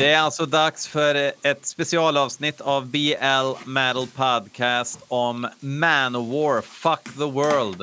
Det är alltså dags för ett specialavsnitt av BL Metal Podcast om Manowar, Fuck the World.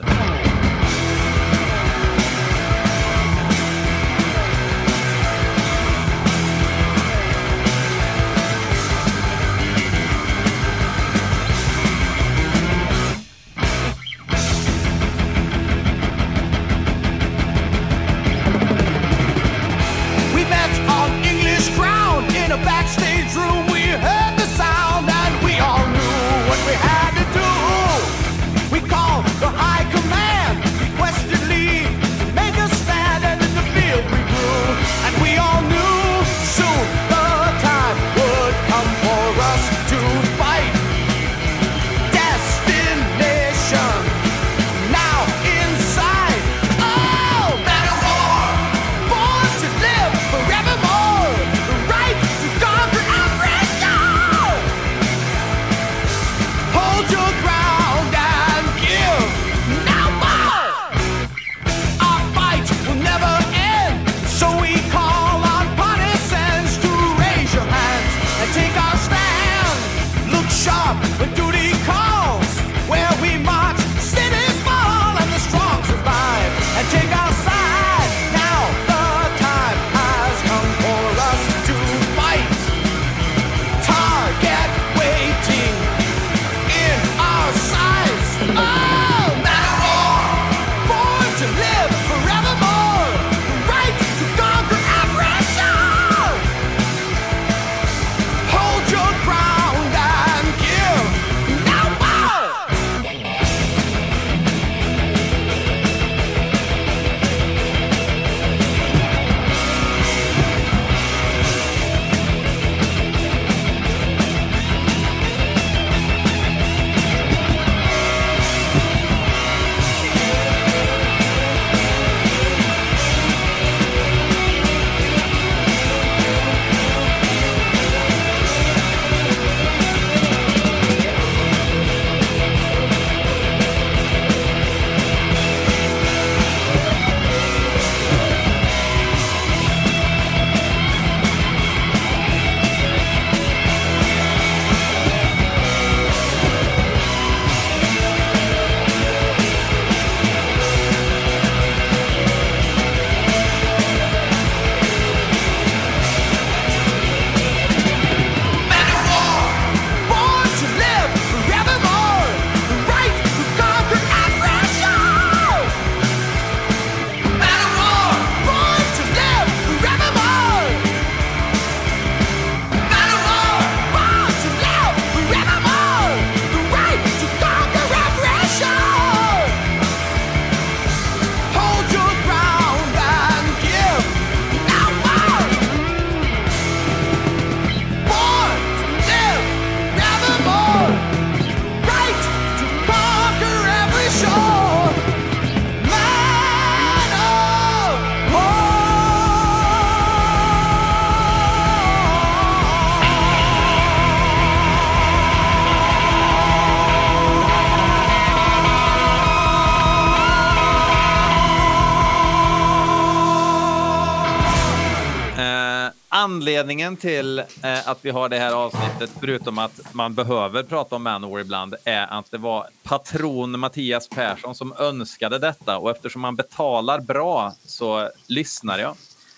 Anledningen till eh, att vi har det här avsnittet, förutom att man behöver prata om Manowar ibland, är att det var patron Mattias Persson som önskade detta och eftersom man betalar bra så lyssnar jag.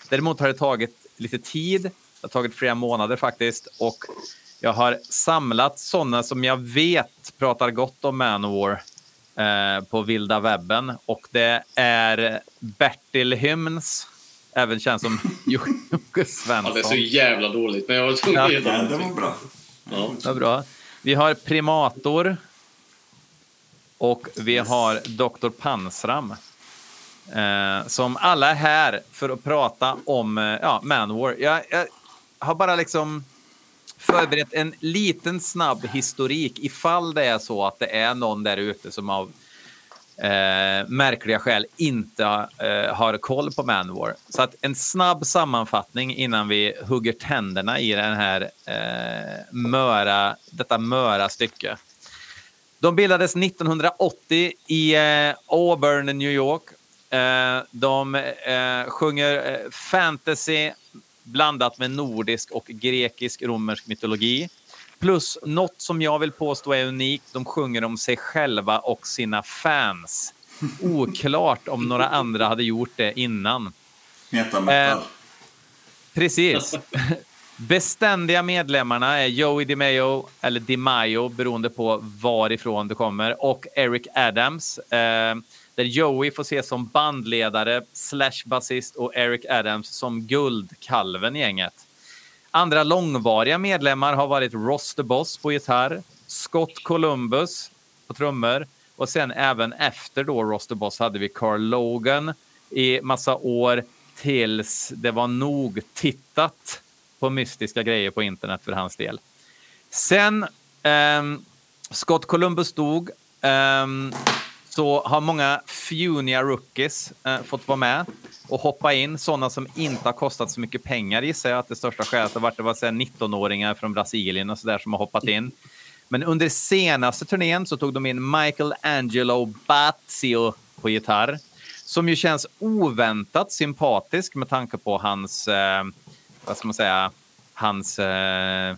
Däremot har det tagit lite tid, det har tagit flera månader faktiskt och jag har samlat sådana som jag vet pratar gott om Manowar eh, på vilda webben och det är Bertil Hymns även känd som Jocke Svensson. Ja, det är så jävla dåligt, men jag var tvungen att Ja, det var bra. Ja. Vad bra. Vi har Primator. Och vi har Dr. Pansram. Eh, som alla är här för att prata om eh, ja, Manowar. Jag, jag har bara liksom förberett en liten snabb historik ifall det är så att det är någon där ute som av eh, märkliga skäl inte eh, har koll på Manowar. Så att en snabb sammanfattning innan vi hugger tänderna i den här eh, möra, detta möra stycke. De bildades 1980 i eh, Auburn, New York. Eh, de eh, sjunger eh, fantasy, blandat med nordisk och grekisk romersk mytologi. Plus något som jag vill påstå är unikt. De sjunger om sig själva och sina fans. Oklart om några andra hade gjort det innan. Metametal. Eh, Precis. Beständiga medlemmarna är Joey DiMaio, eller DiMaio beroende på varifrån du kommer, och Eric Adams. Eh, där Joey får ses som bandledare slash basist och Eric Adams som guldkalven i gänget. Andra långvariga medlemmar har varit Ross the Boss på gitarr, Scott Columbus på trummor och sen även efter då Ross the Boss hade vi Carl Logan i massa år tills det var nog tittat på mystiska grejer på internet för hans del. Sen eh, Scott Columbus dog Eh, så har många funiga rookies eh, fått vara med och hoppa in. Sådana som inte har kostat så mycket pengar gissar jag att det största skälet har varit det var 19-åringar från Brasilien och så där som har hoppat in. Men under senaste turnén så tog de in Michael Angelo Bazio på gitarr som ju känns oväntat sympatisk med tanke på hans, eh, vad ska man säga, hans eh,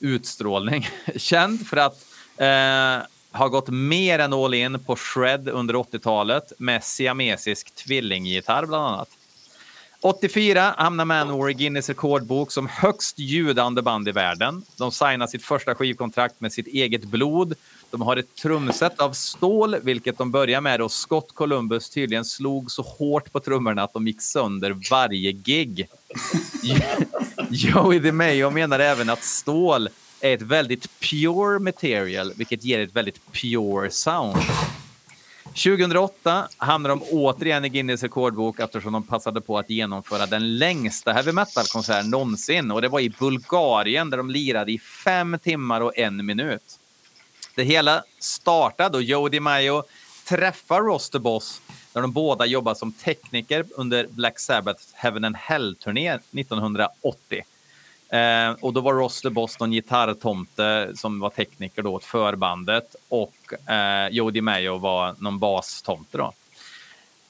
utstrålning. Känd för att eh, har gått mer än all in på shred under 80-talet med siamesisk tvillinggitarr bland annat. 84 hamnar Manowar i Guinness rekordbok som högst ljudande band i världen. De signar sitt första skivkontrakt med sitt eget blod. De har ett trumset av stål, vilket de börjar med och Scott Columbus tydligen slog så hårt på trummorna att de gick sönder varje gig. Joey DeMayo menar även att stål är ett väldigt pure material, vilket ger ett väldigt pure sound. 2008 hamnade de återigen i Guinness rekordbok eftersom de passade på att genomföra den längsta heavy metal-konserten någonsin. Och det var i Bulgarien där de lirade i fem timmar och en minut. Det hela startade då Joe Mayo träffar Ross the Boss där de båda jobbade som tekniker under Black Sabbath Heaven and Hell-turné 1980. Eh, och då var Ross the Boss någon gitarrtomte som var tekniker då åt förbandet och eh, Joe DiMaio var någon bastomte då.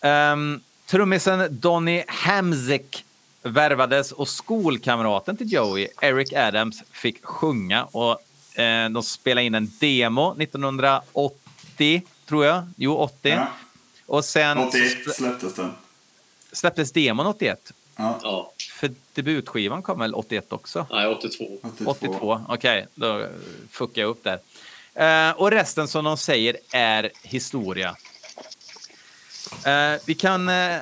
Eh, trummisen Donny Hamzik värvades och skolkamraten till Joey, Eric Adams, fick sjunga och eh, de spelade in en demo 1980, tror jag. Jo, 80. Ja. Och sen 81 släpptes den. släpptes demon 81. Ja. För debutskivan kom väl 81 också? Nej, 82. 82, okej. Då fuckar jag upp där. Eh, och resten som de säger är historia. Eh, vi kan eh,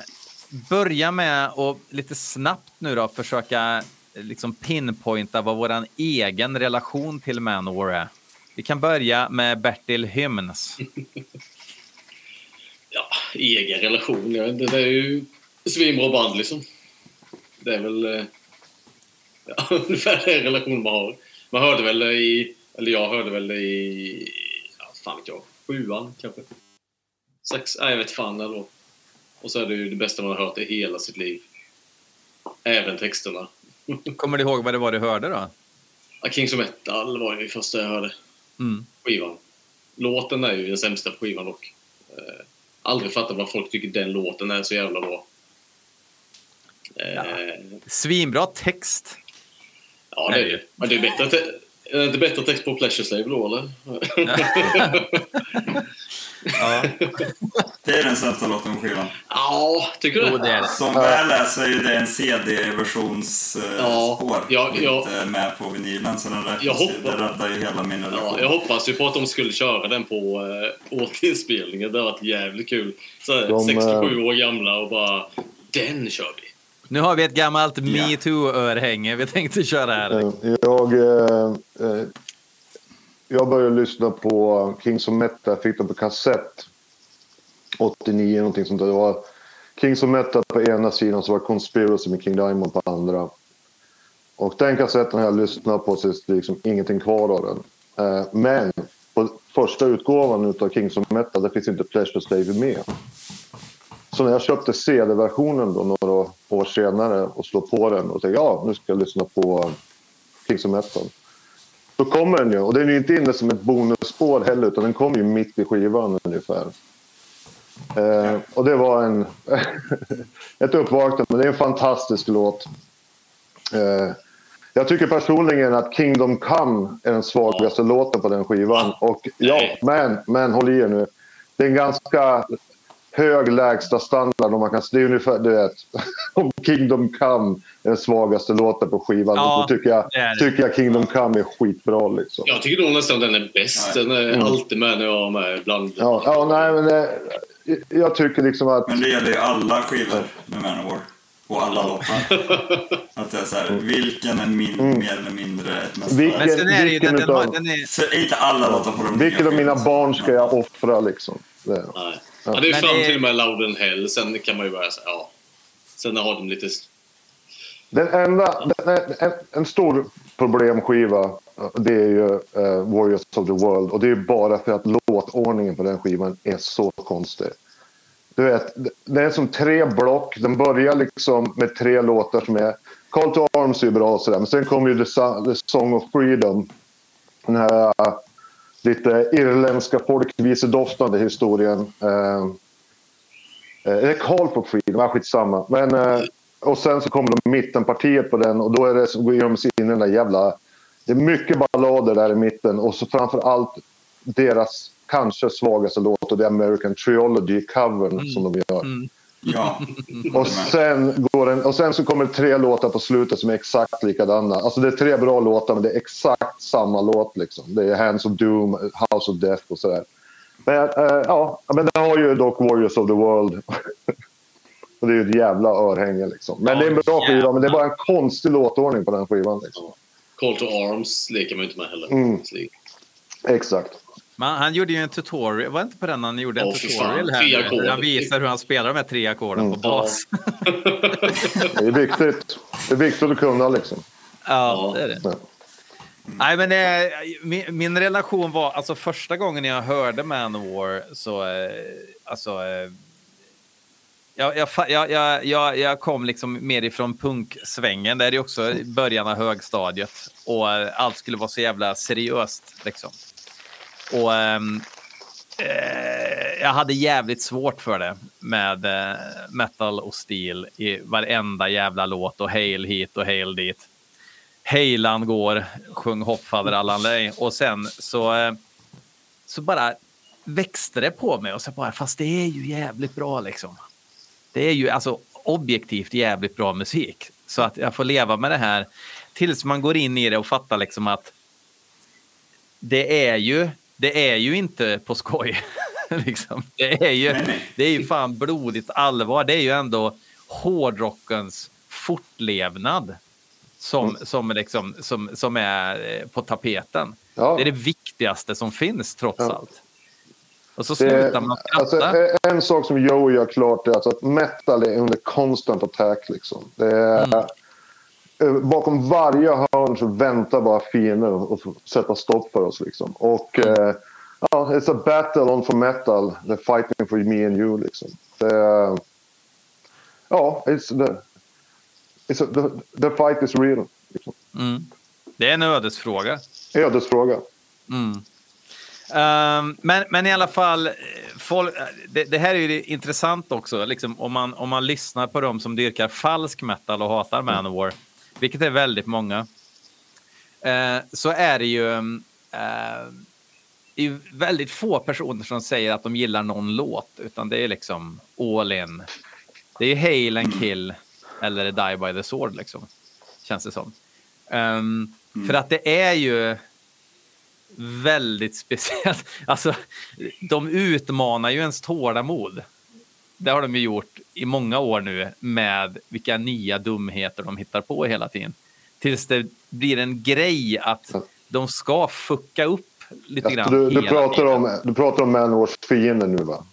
börja med att lite snabbt nu då försöka eh, liksom pinpointa vad vår egen relation till Manowar är. Vi kan börja med Bertil Hymns. Ja, egen relation. Det är ju svinbra band liksom. Det är väl eh, ja, ungefär den relation man har. Man hörde väl i, eller jag hörde väl i, ja, fan vet jag, sjuan kanske. Sex, nej jag vet fan ändå. Och så är det ju det bästa man har hört i hela sitt liv. Även texterna. Kommer du ihåg vad det var du hörde då? Ja, Kings of Metal var ju det första jag hörde. Mm. Skivan. Låten är ju den sämsta på skivan dock. Eh, aldrig fattat vad folk tycker den låten är så jävla bra. Ja. Svinbra text. ja, det är det. Men det är bättre, te- är det inte bättre text på Pleasure Slave då eller? Ja. Det är den sämsta låten på skivan. Ja, tycker du Jo, det är det. Som väl är så är ju det en CD-versionsspår. Ja, spår ja, ja. inte med på vinylen. Så den Jag ju- hoppas- det räddar ju hela min relation. Ja, jag hoppas ju på att de skulle köra den på äh, återinspelningen. Det har varit jävligt kul. Så här, De, 67 eh, år gamla och bara den kör vi. Nu har vi ett gammalt metoo-örhänge vi tänkte köra här. Eh, Jag, eh, eh, jag började lyssna på Kings of Metal. Jag fick det på kassett. 89 någonting sånt där. Det var Kings of Metal på ena sidan så var Conspiracy med King Diamond på andra. Och den kassetten har jag lyssnat på så det är liksom ingenting kvar av den. Eh, Men på första utgåvan av Kings of Metal där finns inte Pleasure Slave med. Så när jag köpte CD-versionen då några år senare och slår på den och tänker ja, nu ska jag lyssna på Kings of Metal. Då kommer den ju, och den är ju inte inne som ett bonusspår heller utan den kommer ju mitt i skivan ungefär. Eh, och det var en, ett uppvaknande, men det är en fantastisk låt. Eh, jag tycker personligen att Kingdom Come är den svagaste låten på den skivan. Och ja, men, men håll i er nu. Det är en ganska hög lägsta standard. Om man kan, det är ungefär, du vet, om Kingdom Come är den svagaste låten på skivan. Ja, då tycker jag, tycker jag Kingdom Come är skitbra. Liksom. Jag tycker nog nästan den är bäst. Den är alltid med när jag är med ibland. Ja, ja, nej, men det, jag tycker liksom att... Men det gäller ju alla skivor med Manowar. Och alla låtar. Att det är så här, vilken är min, mer eller mindre ett mästerverk? Vilken- Men sen är det ju, den, vilken utav- den är, Så inte alla låtar på de Vilket nya av mina barn ska jag offra liksom? Det. Nej. Ja, det är fram till och med Hell. Sen kan man ju börja säga ja. Sen har de lite... Den enda, den, en, en stor problemskiva det är ju eh, Warriors of the World. Och det är ju bara för att låtordningen på den skivan är så konstig. Du vet, det är som tre block. Den börjar liksom med tre låtar som är... Call to Arms är bra och sådär. Men sen kommer ju The, Son- The Song of Freedom. Den här eh, lite irländska folkvisedoftande historien. Eh, Det är Call for Freedom, ja, skitsamma. Men, eh, och sen så kommer de mittenpartiet på den och då är det så går de sig in i den där jävla... Det är mycket ballader där i mitten och så framför allt deras kanske svagaste låt och det är American Trilogy-covern som de gör. Ja. Och sen, går den, och sen så kommer det tre låtar på slutet som är exakt likadana. Alltså det är tre bra låtar men det är exakt samma låt. Liksom. Det är Hands of Doom, House of Death och sådär. Men, eh, ja, men det har ju dock Warriors of the World. och det är ju ett jävla örhänge liksom. Men Ja, det är en bra skiva jävlar. men det är bara en konstig låtordning på den skivan. Liksom. Call to Arms leker man ju inte med heller. Mm. Exakt. Man, han gjorde ju en tutorial, var det inte på den han gjorde en fan. tutorial Tre här? Han visar hur han spelar de här tre ackorden på bas. Det är viktigt. Det är viktigt att kunna liksom. Ja, det är det. Ja. Nej, men eh, min, min relation var, alltså första gången jag hörde Manowar så, eh, alltså, eh, jag, jag, jag, jag, jag, jag kom liksom mer ifrån punksvängen, där är det också i början av högstadiet och allt skulle vara så jävla seriöst liksom. Och ehm, eh, jag hade jävligt svårt för det med eh, metal och stil i varenda jävla låt och hail hit och hail dit. Hejlan går, sjung hoppfader Allan Ley. Och sen så, eh, så bara växte det på mig och så bara, fast det är ju jävligt bra liksom. Det är ju alltså objektivt jävligt bra musik. Så att jag får leva med det här tills man går in i det och fattar liksom att det är ju, det är ju inte på skoj. liksom. det, är ju, det är ju fan blodigt allvar. Det är ju ändå hårdrockens fortlevnad som, som, liksom, som, som är eh, på tapeten. Ja. Det är det viktigaste som finns trots Ja. allt. Och så Det, slutar man alltså, skratta. en- en sak som Joe gör klart är alltså att metal är under constant attack. Liksom. Det är, Mm. Eh, Bakom varje hörn så väntar bara fiender och sätta stopp för oss. Liksom. Och eh, ja, it's a battle on for metal. They're fighting for me and you. Liksom. Är- ja, it's the, it's a, the, the fight is real. Liksom. Mm. Det är en ödesfråga. Ödesfråga. Mm. Ehm, men, men i alla fall, eh, folk, det, det här är ju intressant också. Liksom, om, man, om man lyssnar på dem som dyrkar falsk metal och hatar Manowar, vilket är väldigt många, eh, så är det ju eh, det är väldigt få personer som säger att de gillar någon låt, utan det är liksom all in. Det är Hail and Kill eller Die by the Sword, liksom, känns det som. Ehm, För att det är ju väldigt speciellt. Alltså, de utmanar ju ens tålamod. Det har de ju gjort i många år nu med vilka nya dumheter de hittar på hela tiden. Tills det blir en grej att de ska fucka upp lite grann. Du, du, pratar tiden. om, du pratar om Manowars fiender nu va?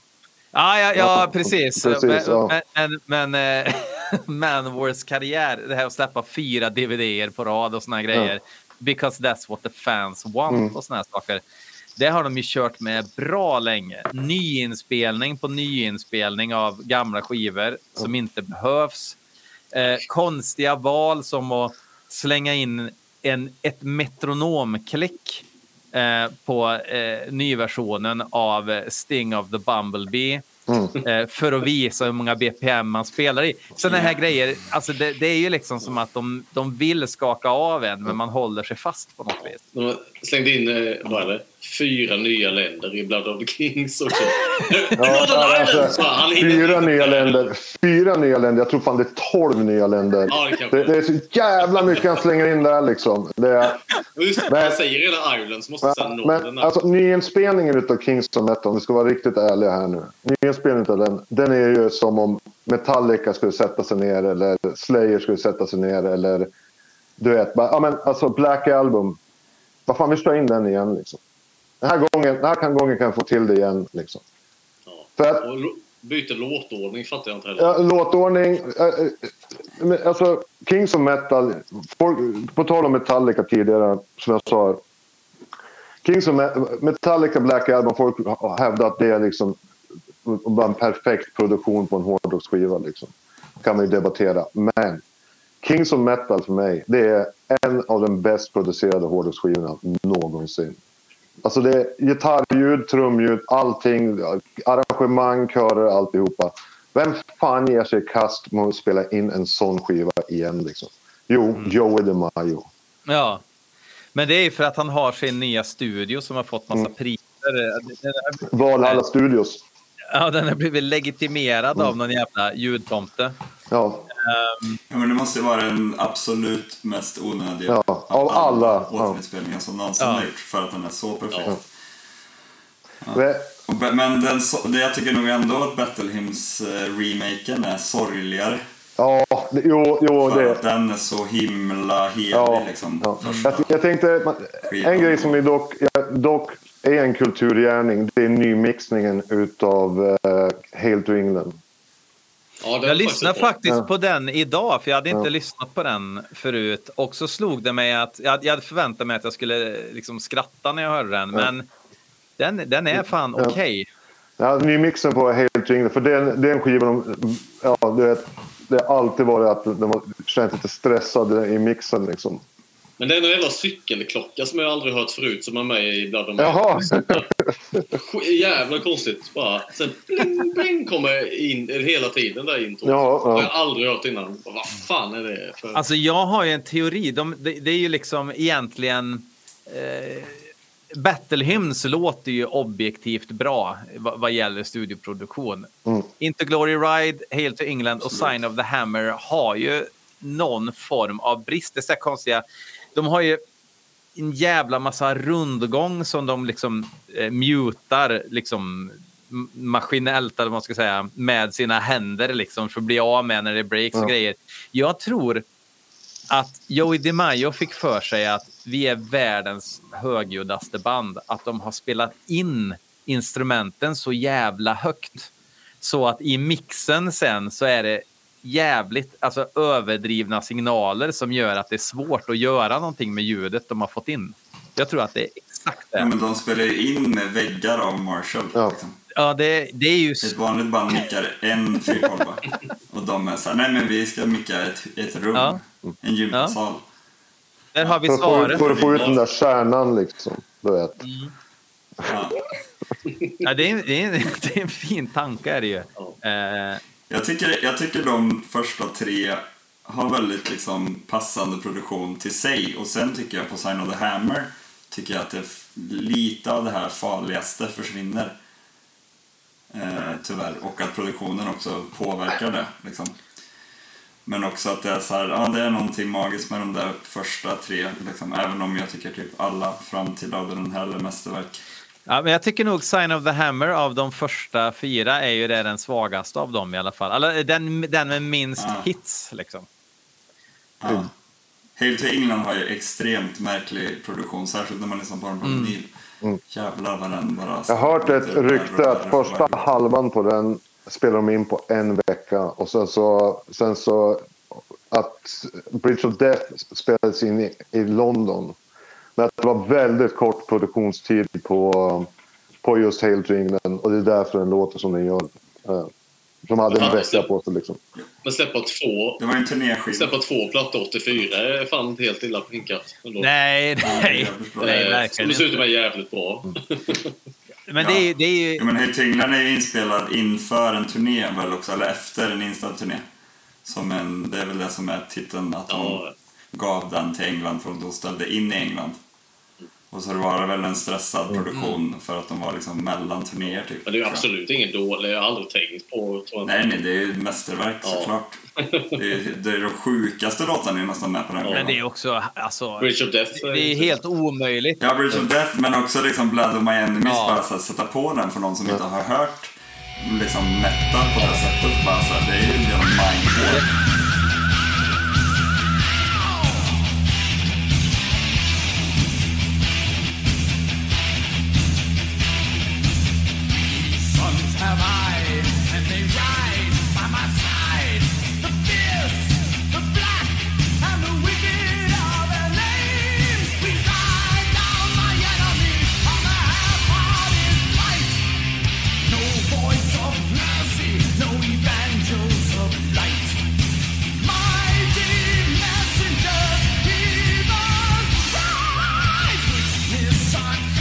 Ja, ja, ja Ja, precis. precis, men ja. men, men eh, Manowars karriär, det här att släppa fyra DVD-er på rad och såna grejer. Because that's what the fans want Mm. och såna saker. Det har de ju kört med bra länge. Nyinspelning på nyinspelning av gamla skivor som inte behövs. Eh, konstiga val som att slänga in en, ett metronomklick eh, på eh, nyversionen av Sting of the Bumblebee Eh, för att visa hur många BPM man spelar i. Sådana här grejer, alltså det, det är ju liksom som att de, de vill skaka av en, men man håller sig fast på något vis. De slängde in eh, vad är det, fyra nya länder i Blood of the Kings också. Ja, alltså, fyra nya länder. Fyra nya länder. Jag tror fan det är tolv nya länder. Ja, det Det, det är så jävla mycket han slänger in där liksom. Det är, Just Men- han säger redan Ireland så måste sen Northern men alltså, nyinspelningen utav Kings of Metal, om vi ska vara riktigt ärliga här nu. Utav den, den är ju som om Metallica skulle sätta sig ner eller Slayer skulle sätta sig ner eller du vet, bara, ja men alltså Black Album. Vad fan, vi slår in den igen liksom. Den här gången, den här kan, gången kan jag få till det igen liksom. Ja. För att byter låtordning fattar jag inte heller. Ja, låtordning. eh, eh, Alltså, Kings of Metal. Folk, på tal om Metallica tidigare, som jag sa. Kings of Me- Metallica Black Album, folk har hävdat att det är liksom bara en perfekt produktion på en hårdrocksskiva. Liksom. kan man ju debattera. Men Kings of Metal för mig, det är en av de bäst producerade hårdrocksskivorna någonsin. Alltså det är gitarrljud, trumljud, allting. Arrangemang, körer, alltihopa. Vem fan ger sig i kast med att spela in en sån skiva igen liksom? Jo, Joey DeMaio. Ja. Men det är för att han har sin nya studio som har fått massa priser. Den- den- Valhalla Studios. Ja, den har blivit legitimerad av någon jävla ljudtomte. Ja, Ja, men det måste ju vara den absolut mest onödiga Ja, av alla, ja. återinspelningar som någonsin Ja. har gjorts för att den är så perfekt. Ja. Men den, det jag tycker nog ändå att Battle Hymns-remaken är sorgligare. ja det, jo, jo För det. att den är så himla helig Ja, liksom. ja. Jag, jag tänkte, en grej som är dock, ja, dock är en kulturgärning, det är nymixningen utav uh, Hail to England. Ja, Jag lyssnade bra. faktiskt Ja. på den idag, för jag hade inte Ja. lyssnat på den förut. Och så slog det mig att jag, jag hade förväntat mig att jag skulle liksom skratta när jag hörde den, men den, den är fan Ja. okej. Ja, nymixen på Hail to England, för det är en, det är en skiva de, ja, du vet, det har alltid varit att de har känt lite stressade i mixen liksom. Men det är en jävla cykelklocka som jag aldrig hört förut som är med i Jaha! Jävla konstigt bara. Sen bling, bling kommer in hela tiden där introt. Ja, ja. Har jag aldrig hört innan. Vad fan är det för... Alltså jag har ju en teori. De, det, det är ju liksom egentligen... Eh, Battle Hymns låter ju objektivt bra vad, vad gäller studioproduktion. Mm. Into Glory Ride, Hail to England och Sign of the Hammer har ju någon form av brist. Det är så här konstiga. De har ju en jävla massa rundgång som de liksom eh, mutar liksom maskinellt eller vad man ska säga med sina händer liksom för att bli av med när det breaks och Ja. grejer. Jag tror att Joey DeMaio fick för sig att vi är världens högljuddaste band. Att de har spelat in instrumenten så jävla högt. Så att i mixen sen så är det jävligt alltså, överdrivna signaler som gör att det är svårt att göra någonting med ljudet de har fått in. Jag tror att det är exakt Ja, det. men de spelar ju in med väggar av Marshall. Ja. Liksom. Ja, det, det är ju... Ett vanligt band mickar en 412 och de är såhär, nej men vi ska micka ett, ett rum, Ja. en gymsal. Där har vi svaret. för att få ut den där kärnan liksom. Du vet. Ja. Ja, det, är, det, är, det är en fin tanke är det ju. Eh, jag, tycker, jag tycker de första tre har väldigt liksom passande produktion till sig och sen tycker jag på Sign of the Hammer tycker jag att det lite av det här farligaste försvinner. Eh, tyvärr. Och att produktionen också påverkar det. Liksom. Men också att det är så här, ja det är någonting magiskt med de där första tre. Liksom, även om jag tycker typ alla fram till den här, är mästerverk. Ja, men jag tycker nog Sign of the Hammer av de första fyra är ju det den svagaste av dem i alla fall. Eller den, den med minst Ja. hits liksom. Ja. Hail to England har ju extremt märklig produktion, särskilt när man lyssnar på den på Mm. vinyl. Jävlar vad den bara... Jag har hört ett rykte att första halvan på den spelar de in på en vecka. Och sen så, sen så att Bridge of Death spelades in i, i London. Men att det var väldigt kort produktionstid på, på just Hail to England. Och det är därför den låter som den gör. Eh, De hade en vecka på sig liksom. Men släppa två, Det var en turnéskiva. släppa två plattor 84 är fan inte helt illa pinkat. Nej, nej, nej, Eh, verkligen Som dessutom inte. är jävligt bra. Men det är, det är ju... Ja, men Höj tyngden är ju inspelad inför en turné väl också, eller efter en inställd turné. Som en, det är väl det som är titeln, att de Ja. Gav den till England för att de ställde in i England. Och så var det väl en stressad produktion för att de var liksom mellan turnéer typ. Men det är absolut ingen dålig. Jag har aldrig tänkt på jag. Nej, nej, det är ju ett mästerverk Ja. såklart. Det är, det är de sjukaste låtarna är nästan med på den Men skivan. det är också... Alltså, Bridge of Death. det är helt omöjligt. Ja, Bridge of Death, men också liksom Blood of My Enemies. Ja. Bara så här, sätta på den för någon som inte har hört liksom metal på det här sättet. Bara så här, det är ju genom mindblow. time.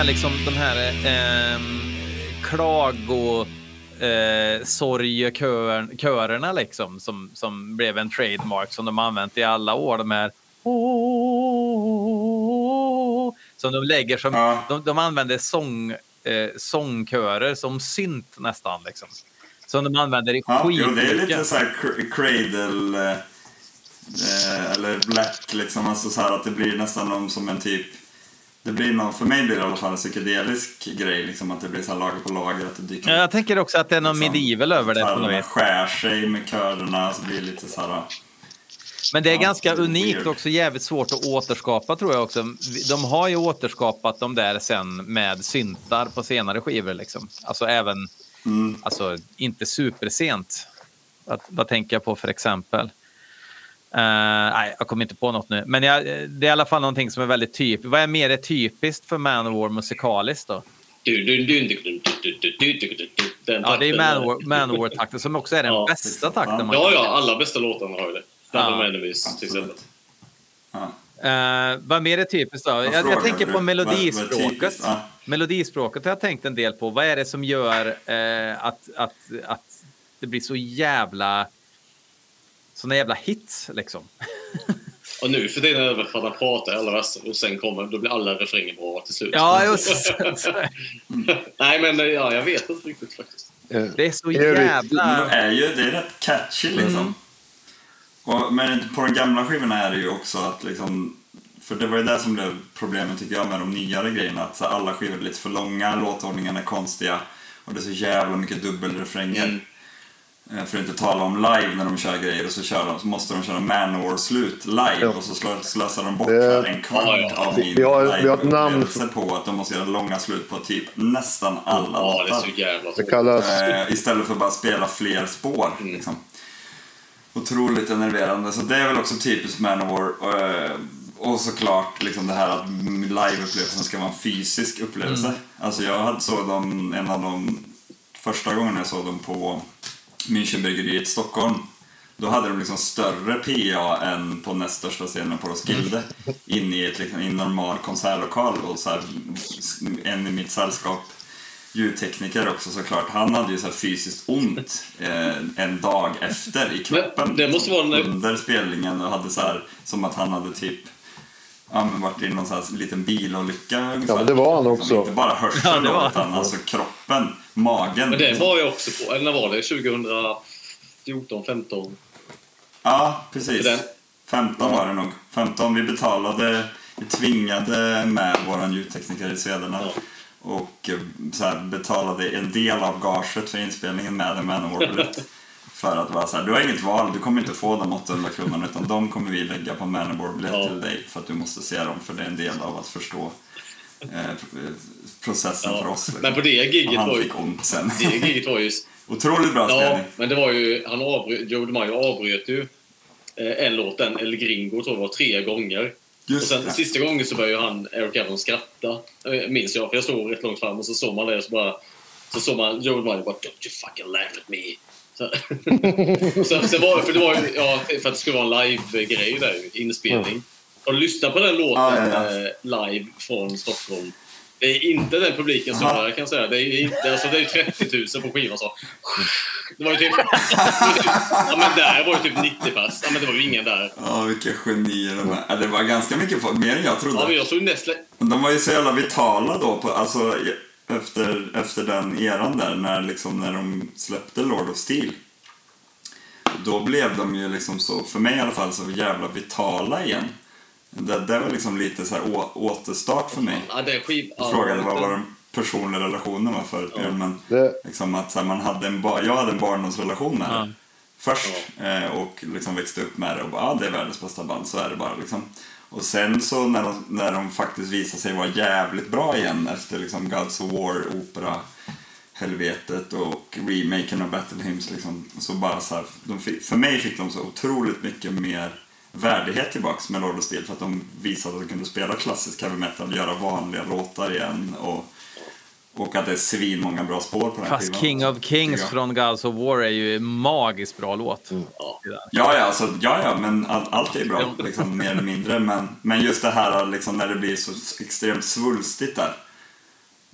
Här, liksom, de här eh, klago eh, liksom, som, som blev en trademark som de använt i alla år. De här som de lägger som, Ja. de, de använder sång, eh, sångkörer som synt nästan. Liksom. Som de använder i Ja, jo, det är skitmycket. lite så här cr- cradle eh, eh, eller black liksom. Alltså så här att det blir nästan som en typ det blir någon, för mig blir det i alla fall en psykedelisk grej, liksom att det blir så lager på lager, att det dyker Ja, Jag tänker också att det är någon liksom, medieval över det på något vis. skär sig med körerna, så blir det lite så här... Men det är Ja, ganska det är unikt weird. också, jävligt svårt att återskapa tror jag också. De har ju återskapat de där sen med syntar på senare skivor liksom. Alltså även, Mm. alltså inte supersent. Vad, vad tänker jag på för exempel? Uh, nej, jag kommer inte på något nu. Men jag, det är i alla fall någonting som är väldigt typiskt. Vad är mer typiskt för Manowar musikaliskt då? Ja, det är Manowar-takten Manowar som också är den ja. bästa takten. Man ja, ja, alla bästa låtarna har ju det. Double ja. Enemies till exempel. Uh, vad mer är typiskt då? Jag, jag, tänker på melodispråket. Melodispråket har jag tänkt en del på. Vad är det som gör uh, att, att, att det blir så jävla Såna jävla hits liksom. Och nu för tiden är det väl för att han pratar alla verser och sen kommer, då blir alla refränger bra till slut. Ja, just Nej, men ja, jag vet inte riktigt faktiskt. Eh, Det är så jävla... är ju, det är rätt catchy liksom. Mm. Och, men på de gamla skivorna är det ju också att liksom för det var ju det som blev problemet tycker jag med de nyare grejerna. Att alla skivor är lite för långa, låtordningarna är konstiga och det är så jävla mycket dubbelrefränger. Mm. Eh, För att inte tala om live när de kör grejer och så, kör de, så måste de köra Manowar-slut live Ja. och så slö- slösar de bort Det- här en kvart Ja, ja. av min Vi har- vi har ett namn på att de måste göra långa slut på typ nästan alla Ja, det är låtar. så jävla Det kallas... Eh, istället för att bara spela fler spår. Mm. Liksom. Otroligt enerverande. Så det är väl också typiskt Manowar. Eh, och såklart liksom det här att liveupplevelsen ska vara en fysisk upplevelse. Mm. Alltså jag hade såg dem, en av de första gångerna jag såg dem på Münchenbryggeriet i Stockholm. Då hade de liksom större PA än på näst största scenen på Roskilde. Inne i, ett, liksom, i en normal konsertlokal. Och så här, en i mitt sällskap ljudtekniker också såklart. Han hade ju så fysiskt ont eh, en dag efter i kroppen. Men det måste vara en- Under spelningen och hade så här, som att han hade typ Ja, men varit i någon sån här liten bilolycka ungefär. men det var han också. Inte bara hörseln Ja, utan alltså kroppen, magen. Men det var jag också på. Eller när var det? 2014, 15? Ja, precis. Den. 15 var det nog. 15. Vi betalade, vi tvingade med vår ljudtekniker i Swederna Ja. och eh, så här, betalade en del av gaget för inspelningen med en Manowar-biljett. För att vara så här, du har inget val, du kommer inte få de 800 kronorna utan de kommer vi lägga på Manowar-biljett Ja. till dig för att du måste se dem för det är en del av att förstå eh, pr- processen för Ja. oss. Liksom. Men på det och giget han var ju... ont sen. Det giget var ju... Otroligt bra Ja, spelning. men det var ju... Han avbröt, Joe DeMaio avbröt ju eh, en låt, den El Gringo, tror jag var, tre gånger. Och Just sen det. sista gången så började ju han, Eric Evans, skratta. Eh, minns jag, för jag stod rätt långt fram och så såg man det och så bara... Så såg man Joe DeMaio bara Don't you fucking laugh at me. Så, så, så var, för det var ju, ja, för att det skulle vara en live-grej där inspelning. Har du lyssnat på den låten Ja, ja, ja. eh, live från Stockholm? Det är inte den publiken som jag kan säga. Det är, inte- alltså, det är ju 30 000 på skivan. Så. Det var ju typ... Ja, men där var ju typ 90 pass. Ja, men det var ju ingen där. Ja, vilka genier de är. Det var ganska mycket folk, mer än jag trodde. Ja, men jag såg nästan... De var ju så jävla vitala då, på, alltså, efter, efter den eran där, när, liksom, när de släppte Lord of Steel. Då blev de ju liksom så, för mig i alla fall, så jävla vitala igen. Det, det var liksom lite så här å, återstart för mig. Ja, det är skiv... Jag frågade vad var den personliga relationen var förut, Ja. men Det, liksom att så här, man hade en, jag hade en barndomsrelation med Ja. det först eh, och liksom växte upp med det och bara, ah, det är världens bästa band, så är det bara liksom. Och sen så när de, när de faktiskt visade sig vara jävligt bra igen efter liksom Gods of War, opera, helvetet och remaken av Battle Hymns liksom, så bara så här, de fick, för mig fick de så otroligt mycket mer värdighet tillbaks med Lord of Steel för att de visade att de kunde spela klassisk heavy metal, göra vanliga låtar igen och, och att det är svin många bra spår på den Fast skivan. King of Kings från Gods of War är ju en magiskt bra låt. Där. Ja, ja, alltså, ja, ja men all, allt är bra, liksom, mer eller mindre. Men, men just det här liksom, när det blir så extremt svulstigt där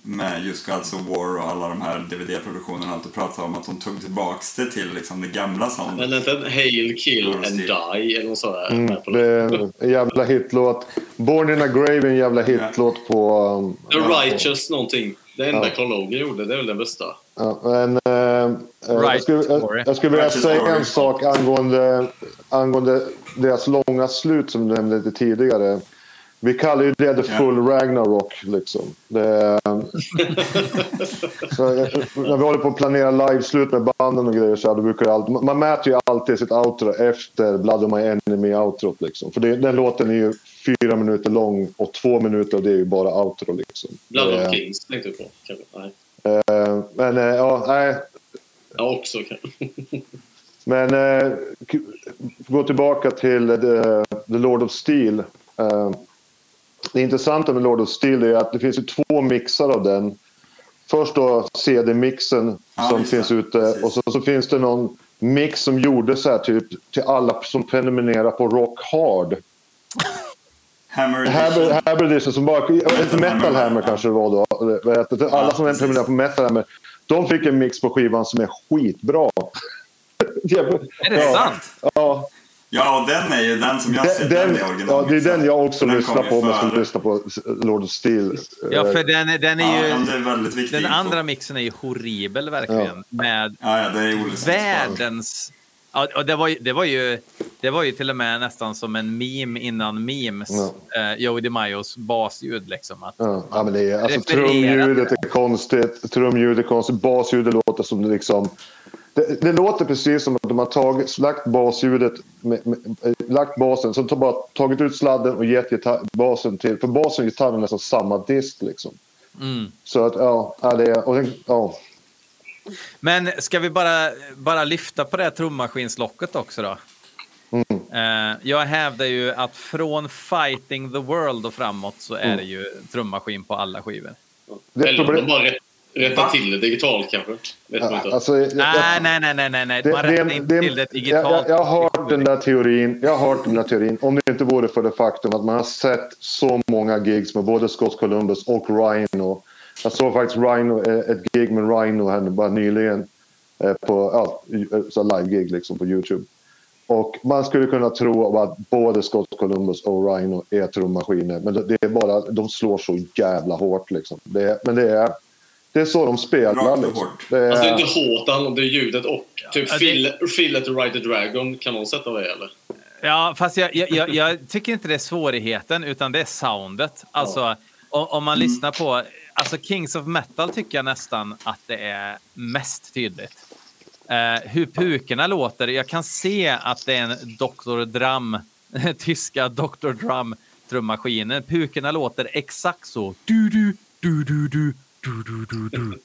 med just Gods of War och alla de här DVD-produktionerna och allt och prata om att de tog tillbaks det till liksom, det gamla soundet. Men inte en Hail, Kill and. Die eller något sådär. mm, på det är en jävla hitlåt. Born in a Grave är en jävla hitlåt på... um, The Righteous någonting. Det enda Ja. Carl Logan gjorde, det är väl den bästa. Ja, men, eh, eh, jag, Right skulle, story. jag, jag skulle vilja Right säga story. en sak angående, angående deras långa slut som du nämnde lite tidigare. Vi kallar ju det the full Ragnarok. Liksom. Det, så, eh, när vi håller på att planera liveslut med banden och grejer så här, då brukar alltid, man mäter ju alltid sitt outro efter Blood of My Enemy-outrot. Liksom. För det, den låten är ju fyra minuter lång och två minuter och det är ju bara outro. Liksom. Blood Det- of Kings tänkte du på. Nej. eh, men eh, ja, nej, Ja, också kanske. Men eh, gå tillbaka till eh, The Lord of Steel. Eh, det intressanta med Lord of Steel är att det finns ju två mixar av den. Först då CD-mixen Ja, som finns ute Precis. och så, så finns det någon mix som gjordes så här typ till alla som prenumererar på Rock Hard. Hammer Hammer, Edition. Hammer Edition som bara, Metal Hammer kanske det var då. Alla Ja, som precis. prenumererar på Metal Hammer. De fick en mix på skivan som är skitbra. Är det ja, sant? Ja, Ja, och den är ju den som jag ser. den, Den, den, är original. ja, det är den jag också Den lyssnar på, men som lyssnar på Lord of Steel. Ja, för Eh, den, den Ja, är ju... det är väldigt viktigt. Den info. andra mixen är ju horribel verkligen. Med Ja, ja, det är Olle som världens... Ja, och det, var det, var ju, det var ju till och med nästan som en meme innan memes. Ja. Eh, Joey DeMaios basljud liksom. Att, Ja, ja, men det är, alltså, trumljudet är konstigt, trumljudet är konstigt, basljudet låter som det liksom... Det, det låter precis som att de har tagit, lagt basljudet, med, med, eh, lagt basen, har bara tagit ut sladden och gett gitarr, basen till... För basen och gitarren är nästan samma disk liksom. mm. Så att ja, det är... Och den, ja. Men ska vi bara, bara lyfta på det här trummaskinslocket också då? Eh, jag hävdar ju att från Fighting the World och framåt så är det ju trummaskin på alla skivor. Det Eller om problem- bara rätt- rättar till det digitalt kanske. Vet man Ja, inte. alltså, jag- Nej, nej, nej, nej, nej. Det, Man rättar inte det, till det digitalt. jag, jag har den där teorin. Jag har hört den där teorin. Om det inte vore för det faktum att man har sett så många gigs med både Scott Columbus och Rhino. Jag såg faktiskt Rhino, eh, ett gig med Rhino här bara nyligen. eh, På ja, så live-gig liksom på Youtube. Och man skulle kunna tro att både Scott Columbus och Rhino är trummaskiner. Men det är bara, de slår så jävla hårt liksom. Det är, men det är, det är så de spelar liksom. Det är, Alltså det är inte hårt, det handlar om det ljudet och typ Ja, det- Phil, at the Ride the Dragon. Kan någon sätta det eller? Ja, fast jag, jag, jag, jag tycker inte det är svårigheten, utan det är soundet. Alltså, om, om man lyssnar på... Alltså Kings of Metal tycker jag nästan att det är mest tydligt. Eh, hur pukorna låter. Jag kan se att det är en Dr. Drum, tyska Dr. Drum trummaskinen. Pukorna låter exakt så. Du, du, du, du, du, du, du, du, du.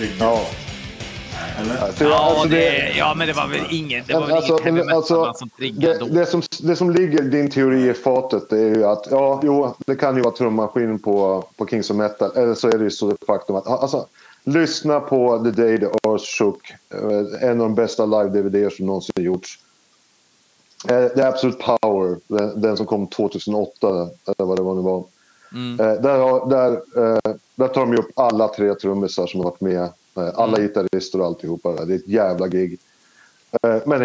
Det triggigt. Ja. Eller? Alltså, ja, alltså, det, ja, men det var väl ingen, det var väl Alltså, ingen alltså, som triggade det, det, som, det som ligger i din teori i fatet det är ju att ja, jo, det kan ju vara trummaskin på, på Kings of Metal. Eller så är det ju så det faktum att alltså, lyssna på The Day the Earth Shook. eh, En av de bästa live-DVD som någonsin gjorts. Eh, The Absolute Power, den, den som kom 2008 eller vad det var nu var. Mm. Eh, där, har, där, eh, där tar de upp alla tre trummisar som har varit med. Eh, alla Mm. gitarrister och alltihopa. Det är ett jävla gig. Men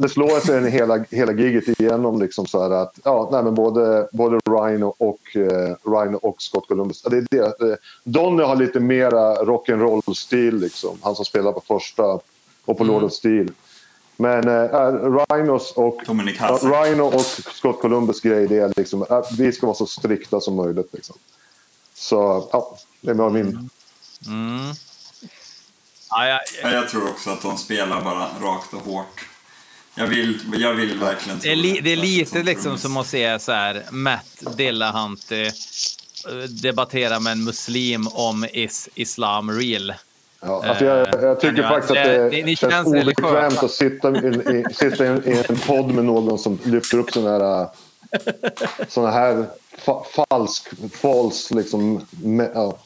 det slår sig en hela, hela giget igenom. Liksom så att, ja, nej, men både, både Rhino, och, eh, Rhino och Scott Columbus. Det är det. Donny har lite mera rock'n'roll-stil. Liksom. Han som spelar på första och på Lord of Steel. Men eh, Rhinos och, ja. Rhino och Scott Columbus grej det är liksom att vi ska vara så strikta som möjligt. Liksom. Så ja, det var min... Mm. Ja, ja, Ja, jag tror också att de spelar bara rakt och hårt. Jag vill, jag vill verkligen det, är li, det är Som lite liksom trummis. som att se så här, Matt Dillahunty eh, debattera med en muslim om is islam real. Ja, alltså jag, jag tycker Ja, faktiskt att det- det, känns känns obekvämt att sitta, i, i, sitta i, en, i en podd med någon som lyfter upp sådana här, såna här fa, falsk, falsk liksom, me, ja.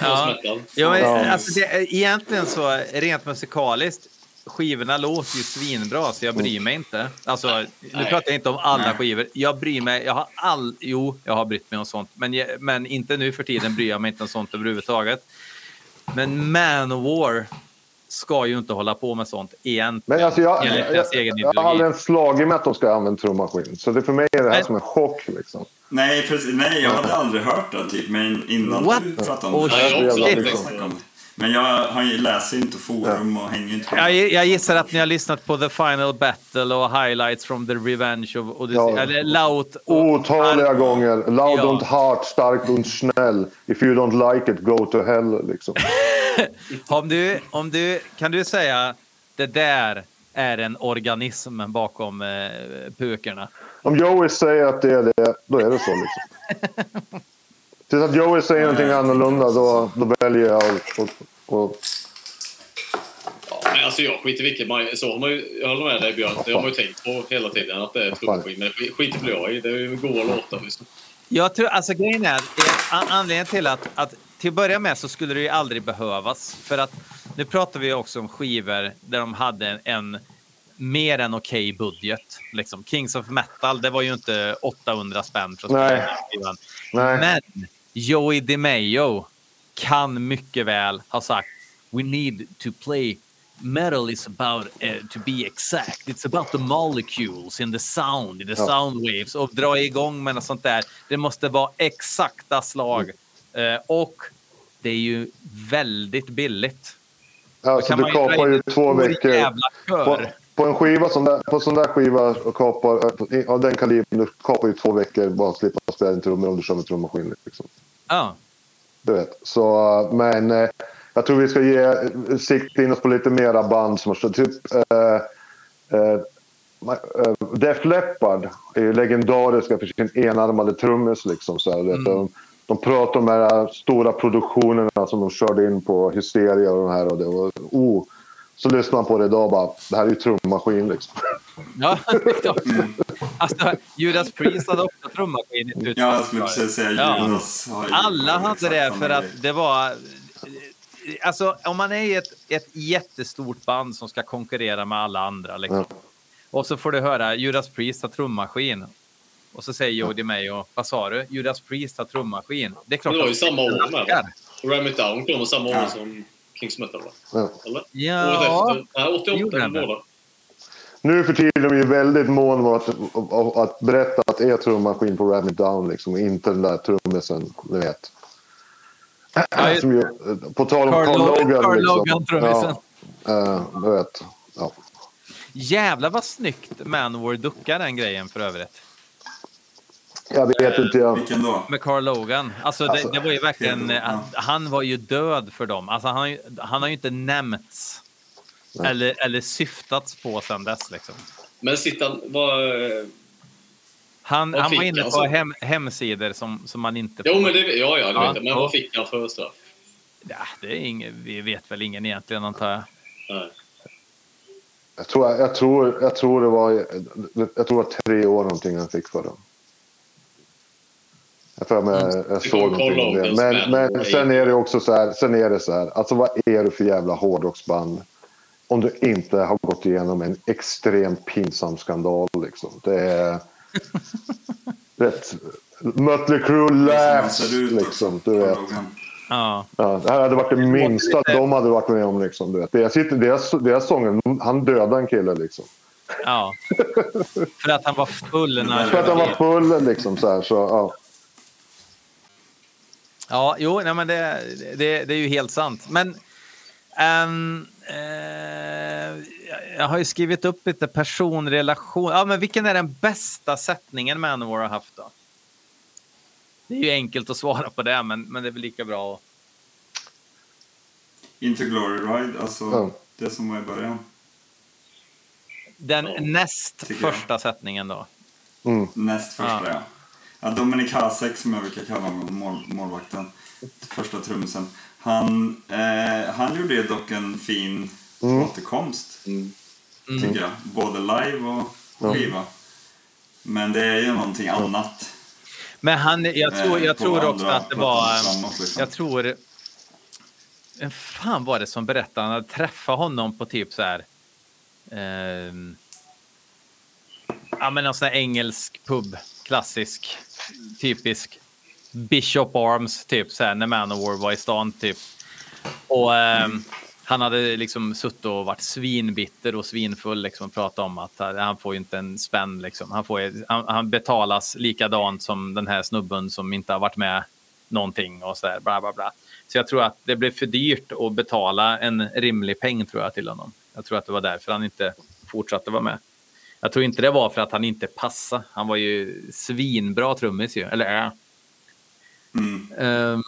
Ja. Ja, men, alltså det, egentligen så, rent musikaliskt, skivorna låter ju svinbra så jag bryr mig inte. Alltså, nu Nej. pratar jag inte om alla Nej. skivor. Jag bryr mig, jag har all, jo, jag har brytt mig om sånt, men, jag, men inte nu för tiden bryr jag mig inte om sånt överhuvudtaget. Men Manowar ska ju inte hålla på med sånt igen. Men alltså jag, jag, jag, jag har aldrig ens slagit med att de ska använda trummaskin. Så det för mig är det här Nej. som en chock. Liksom. Nej, precis, nej, jag hade aldrig hört det typ, men innan What? du pratade om Oh, det. Shit. Jag. Men jag har ju, läser inte forum och hänger inte Jag, jag gissar att ni har lyssnat på The Final Battle och highlights from the Revenge of Odyssey. Ja. Eller Laut. Otaliga gånger. Loud Ja. und hart, starkt und schnell. If you don't like it, go to hell. Liksom. Om du, om du, kan du säga det där är en organism bakom eh, pukorna? Om Joey säger att det är det, då är det så. Liksom. Tills att Joey säger någonting annorlunda, då, då väljer jag att... att- Ja, men alltså jag skiter i vilket man... Så har man ju, jag håller med dig Björn, det har man ju tänkt på hela tiden att det är trummaskin. Men skit- skiter väl jag i. Det är ju goa låtar. Liksom. Jag tror, alltså grejen är, an- anledningen till att, att till att börja med så skulle det ju aldrig behövas. För att nu pratar vi också om skivor där de hade en, mer än okej budget. Liksom. Kings of Metal, det var ju inte 800 spänn för att Nej. Nej. Men Joey DeMayo kan mycket väl ha sagt We need to play Metal is about, uh, to be exact, it's about the molecules in the sound, in the Ja. sound waves och dra igång med något sånt där. Det måste vara exakta slag. Eh, och det är ju väldigt billigt. Alltså, du kapar ju två veckor. jävla kör. På, en skiva sån där, på sån där skiva kapar, eh, av den kalibern, du kapar ju två veckor bara att slippa spela en trummor om du kör med trummaskin. Liksom. Ja. Du vet. Så, eh, men eh, jag tror vi ska ge eh, sikta in oss på lite mera band som har. Typ, eh, eh, Def Leppard är ju legendariska för sin enarmade trummis. Liksom, så här, vet. de, de pratar om de här stora produktionerna som de körde in på Hysteria och de här. Och det var, oh, så lyssnar man på det idag och bara, det här är ju trummaskin liksom. ja. alltså, Judas Priest hade också trummaskin i slutet. Ja, jag skulle precis säga Ja. Judas. ju- Alla hade det för att det var... Alltså, om man är i ett, ett jättestort band som ska konkurrera med alla andra. Liksom. Och så får du höra Judas Priest har trummaskin. Och så säger Jody Mayo, vad sa du? Judas Priest har trummaskin. Det är klart Men det var ju samma år med. va? Och Ram It Down kom samma år Ja. som Va? Ja. Eller? Året Ja, efter? Nej, 88 gjorde den. Nu för tiden är ju väldigt mån om att, att berätta att det är trummaskin på Ram It Down. Liksom, inte den där trummisen, ni vet. Ja, Som ju, på tal om Carl Logan- Logan. Carl liksom. Logan-trummisen. Ja, du vet. Ja. jävlar vad snyggt Manowar duckar den grejen för övrigt. Jag vet inte. Jag, Vilken då? Med Carl Logan. Alltså, Alltså, det, det var ju verkligen... ja. Han var ju död för dem. Alltså, han, har ju- han har ju inte nämnts eller, eller syftats på sen dess. Liksom. Men Sittan, eh, Han, Vad han var inne på hem, hemsidor som, som man inte Jo, men det, ja, ja, det Ja, vet jag. Men vad fick han för straff? Ja, det är ingen, vi vet väl ingen egentligen antar jag. Nej. Jag tror, jag, tror, jag tror det var jag tror det var tre år någonting han fick för den. Jag för mig jag Vi såg någonting om det. Men, men sen är det också så här. Sen är det så här. Alltså vad är det för jävla hårdrocksband? Om du inte har gått igenom en extremt pinsam skandal liksom. Det är... Rätt, Mötley Crüe ut liksom. Du vet. Ja, Ja, det här hade varit det minsta de hade varit med om. Liksom, du vet. Deras, deras, deras sånger, han dödade en kille. Liksom. ja. För att han var full när han För att han var full. Liksom, så här, så, ja. Ja, jo, nej, men det, det, det är ju helt sant. Men ehm, eh, jag har ju skrivit upp lite personrelation. Ja, men vilken är den bästa sättningen Manowar har haft då? Det är ju enkelt att svara på det, men, men det är väl lika bra att... Into Glory Ride, alltså Ja. det som var i början. Den Ja, näst tycker jag. första sättningen då. Mm. Näst första, Ja. ja. Ja. Dominik Hasek, som jag brukar kalla honom, mål, målvakten, första trummisen. Han, eh, han gjorde dock en fin återkomst, Mm. tycker jag. Både live och skiva. Men det är ju någonting annat. Men han, jag tror, eh, jag på tror också att det var... framåt, liksom. Jag tror... Vem fan var det som berättade? Han träffat honom på typ så här... ehm, ja, men någon sån här engelsk pub. Klassisk. Typisk. Bishop Arms, typ så här när Manowar var i stan, typ. Och ehm, han hade liksom suttit och varit svinbitter och svinfull liksom och pratat om att han han får ju inte en spänn liksom. Han, får, ju- han, han betalas likadant som den här snubben som inte har varit med någonting och så där, bla bla bla. Så jag tror att det blev för dyrt att betala en rimlig peng tror jag till honom. Jag tror att det var därför han inte fortsatte vara med. Jag tror inte det var för att han inte passade. Han var ju svinbra trummis ju, eller är. Mm. Ehm,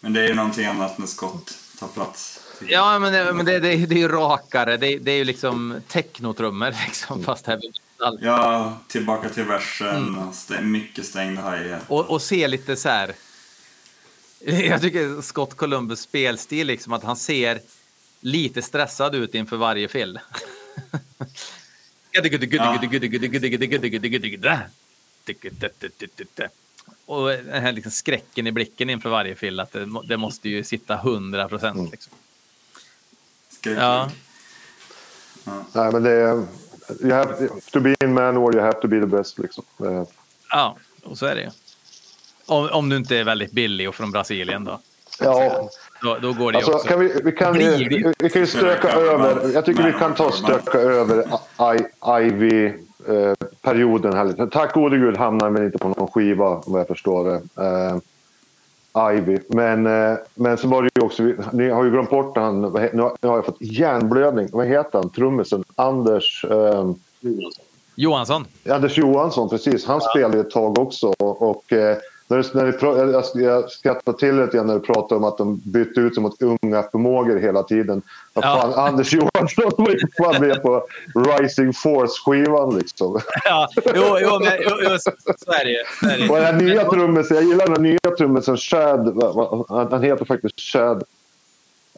Men det är ju någonting annat när Scott tar plats. Ja, men, det, men det, det, det är ju rakare. Det, det är ju liksom technotrummor, liksom, fast heavy metal. Ja, tillbaka till versen Mm. och stä- mycket stängd hi Och, och se lite så här... Jag tycker Scott Columbus spelstil, liksom, att han ser lite stressad ut inför varje fill. Och den här liksom skräcken i blicken inför varje fill, att det, det måste ju sitta 100 procent. Liksom. Skräck. Ja. Nej, men det är... You have, to be in Manowar, you have to be the best. Liksom. Ja, och så är det ju. Om, om du inte är väldigt billig och från Brasilien då. Ja, Då, då går det alltså, också. kan vi, vi, kan, vi, vi kan ju stöka över. Jag tycker vi kan ta och stöka över Ivy-perioden här lite. Tack gode gud hamnar väl inte på någon skiva om jag förstår det. Eh, Ivy. Men, eh, men så var det ju också, ni har ju glömt bort han, nu har, jag fått hjärnblödning. Vad heter han? Trummisen? Anders... ehm, Johansson. Anders Johansson, precis. Han spelade ett tag också. Och, och, eh, när du, när pra- jag, jag- skrattar till lite grann när du pratar om att de bytte ut sig mot unga förmågor hela tiden. Vad Ja. fan, Anders Johansson var ju fan med på Rising Force-skivan liksom. Ja, jo, jo, men, jo, jo, så så är det ju. Så är det ju. Och den nya trummisen, jag gillar den nya trummisen Chad. Han heter faktiskt Chad.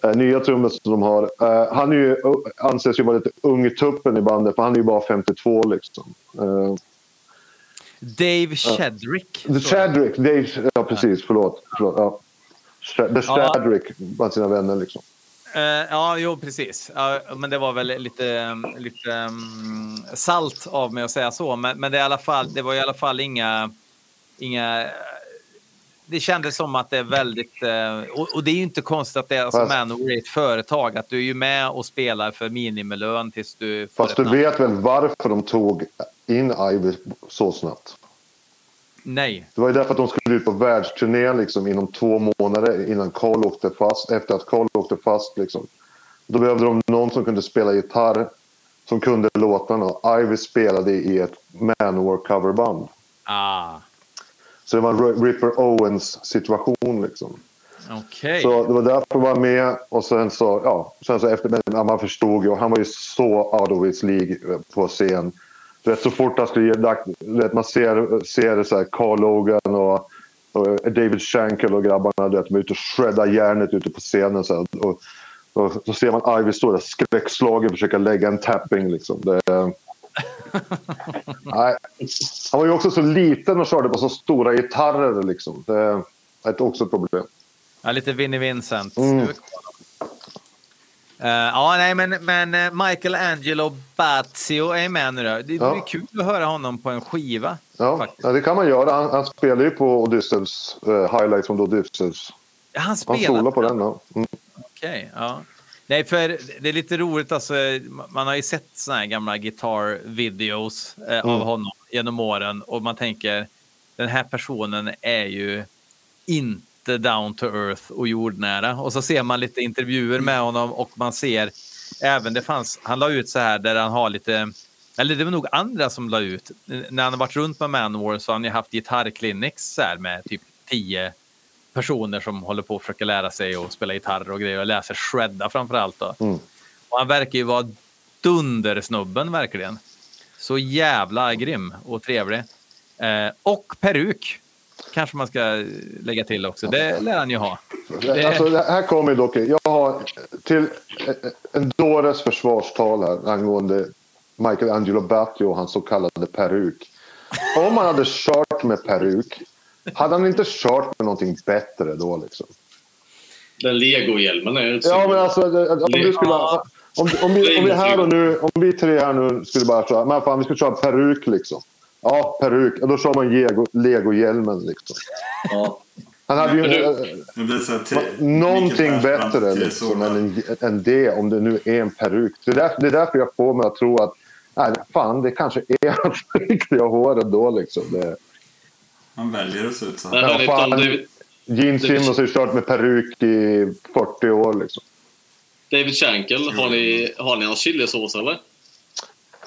Eh, nya trummisen som de har. Eh, han är ju, anses ju vara lite ungtuppen i bandet, för han är ju bara 52 liksom. Dave Chedrick. The Chadrick, Dave, ja precis, förlåt. förlåt ja. The Ja. Chadrick bland sina vänner liksom. Eh, ja, jo, precis. Ja, men det var väl lite, lite um, salt av mig att säga så. Men, men det, är i fall, det var i alla fall inga... inga det kändes som att det är väldigt... eh, och, och det är ju inte konstigt att det är Fast- Manowar är ett företag. Att du är ju med och spelar för minimilön tills du Fast du namn. vet väl varför de tog in Ivy så snabbt? Nej. Det var ju därför att de skulle ut på världsturné liksom, inom två månader innan Cole åkte fast. Efter att Cole åkte fast. Liksom. Då behövde de någon som kunde spela gitarr. Som kunde låtarna. Ivy spelade i ett Manowar coverband. Ah, Så det var en Ripper Owens situation liksom. okej. Så det var därför jag var med. Och sen så, ja, sen så efter, men man förstod ju. Han var ju så out of his league på scen. Vet, så fort han skulle ge vet, man ser, ser det så här, Carl Logan och, och David Shankel och grabbarna, du vet, de är ute och shreddar järnet ute på scenen. Så här, och, och så ser man Ivy stå där skräckslagen och försöka lägga en tapping. Liksom. Det, nej. Han var ju också så liten och körde på så stora gitarrer. Liksom. Det är också ett problem. Ja, lite Vinnie Vincent. Mm. Uh, ja, nej, men, men uh, Michael Angelo Bazio är med nu då. Det, det Ja. är kul att höra honom på en skiva. Ja, ja, det kan man göra. Han, han spelar ju på Odysseus, eh, highlights från Odysseus. Han Han spelar. solar på den. Ja. Mm. Okej, ja. Nej, för det är lite roligt. Alltså, man har ju sett såna här gamla guitar-videos eh, av Mm. honom genom åren och man tänker den här personen är ju inte down to earth och jordnära. Och så ser man lite intervjuer med honom och man ser även det fanns. Han la ut så här där han har lite. Eller det var nog andra som la ut. När han har varit runt med Manowar så har han ju haft gitarrclinics så här med typ tio personer som håller på att försöka lära sig att spela gitarr och grejer och läser shredda framför allt. Då. Mm. Och han verkar ju vara dundersnubben verkligen. Så jävla grym och trevlig. Eh, och peruk kanske man ska lägga till också. Det lär han ju ha. Det- Alltså, det här kommer ju dock. Jag har till en dåres försvarstal här angående Michael Angelo Batio och hans så kallade peruk. Om han hade kört med peruk, hade han inte kört med någonting bättre då liksom? Den legohjälmen är ju inte så Ja, men alltså det- om du skulle... Om, om, vi, om vi här och nu, om vi tre här nu skulle bara köra, men fan vi ska köra peruk liksom. Ja, peruk. Då kör man Lego- legohjälmen liksom. Ja. Han hade ju eh, Det blir så här tre, någonting bättre tre liksom, än, än det, om det nu är en peruk. Det är, därför, det är därför jag får mig att tro att nej, fan, det kanske är hans riktiga hår ändå. Liksom. Det, Han väljer att se ut så här. Ja, men fan. fan. David, Gene Simmons har ju kört med peruk i 40 år. Liksom. David Shankel, har ni, har ni hans chilisås eller?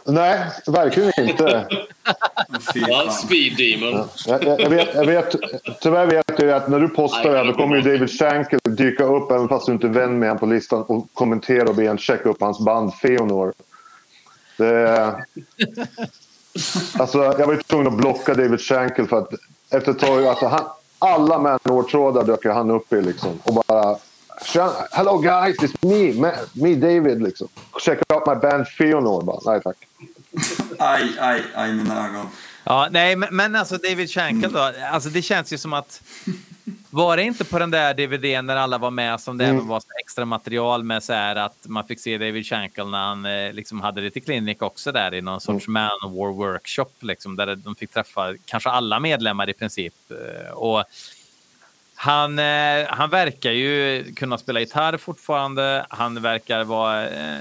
Nej, verkligen inte. Fan. Speed Demon. Jag, jag, jag, vet, jag vet, tyvärr vet jag att när du postar det här, då kommer ju David Shankel dyka upp även fast du inte är vän med honom på listan och kommentera och be en checka upp hans band Feonor. Det, alltså, jag var ju tvungen att blocka David Shankel för att efter ett tag, alltså, han, alla Manowar-trådar dök han upp i liksom och bara "Tja, Hello guys, it's me, me, me David liksom. Check out my band Feonor. Bara, Nej tack. Aj, aj, aj, mina ögon. Ja, nej, men, men alltså David Shankel då. Alltså det känns ju som att var det inte på den där DVDn när alla var med som det Mm. även var så extra material med så här att man fick se David Shankel när han eh, liksom hade lite klinik också där i någon sorts Manowar workshop liksom där de fick träffa kanske alla medlemmar i princip. Eh, Och han, eh, han verkar ju kunna spela gitarr fortfarande. Han verkar vara eh,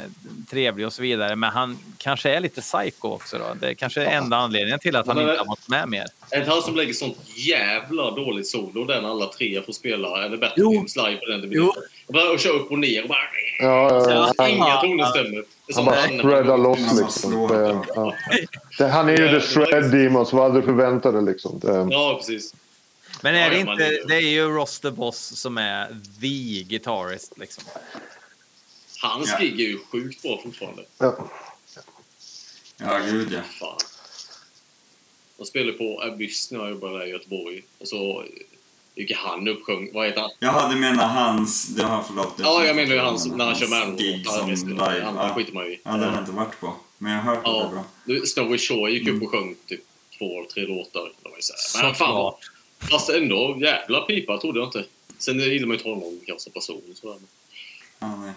trevlig och så vidare. Men han kanske är lite psycho också. Då. Det är kanske är enda anledningen till att han inte har varit med mer. Är det han som lägger sånt jävla dåligt solo när alla tre får spela? Eller bättre. Games live på den? Och bara och kör upp och ner och bara... Ja, ja, ja. inga toner Han som bara han- shreddar loss liksom. Det, ja. det, han är ju the shred demon, så vad hade du förväntat dig liksom? Det, Ja, precis. Men är Ja, det ja, man- inte, det är ju Ross the Boss som är the guitarist. Liksom. Hans Ja. gig är ju sjukt bra fortfarande. ja. Ja, gud ja. Fan. De spelade på Abyss när jag jobbade där i Göteborg. Och så gick han upp sjöng. Vad heter han? Jaha, du menar hans... Ja, förlåt. Ja, jag menar ju hans när han kör Hans gig som live. Han Ja. skiter man ju i. ja, det har jag inte varit på. Men jag har hört att det är Ja. bra. Snowy Shore gick upp och sjöng typ två eller tre låtar. Det. Men fan. Fast ändå jävla pipa trodde jag inte. Sen gillar man ju inte honom kanske som person. Ja, nej.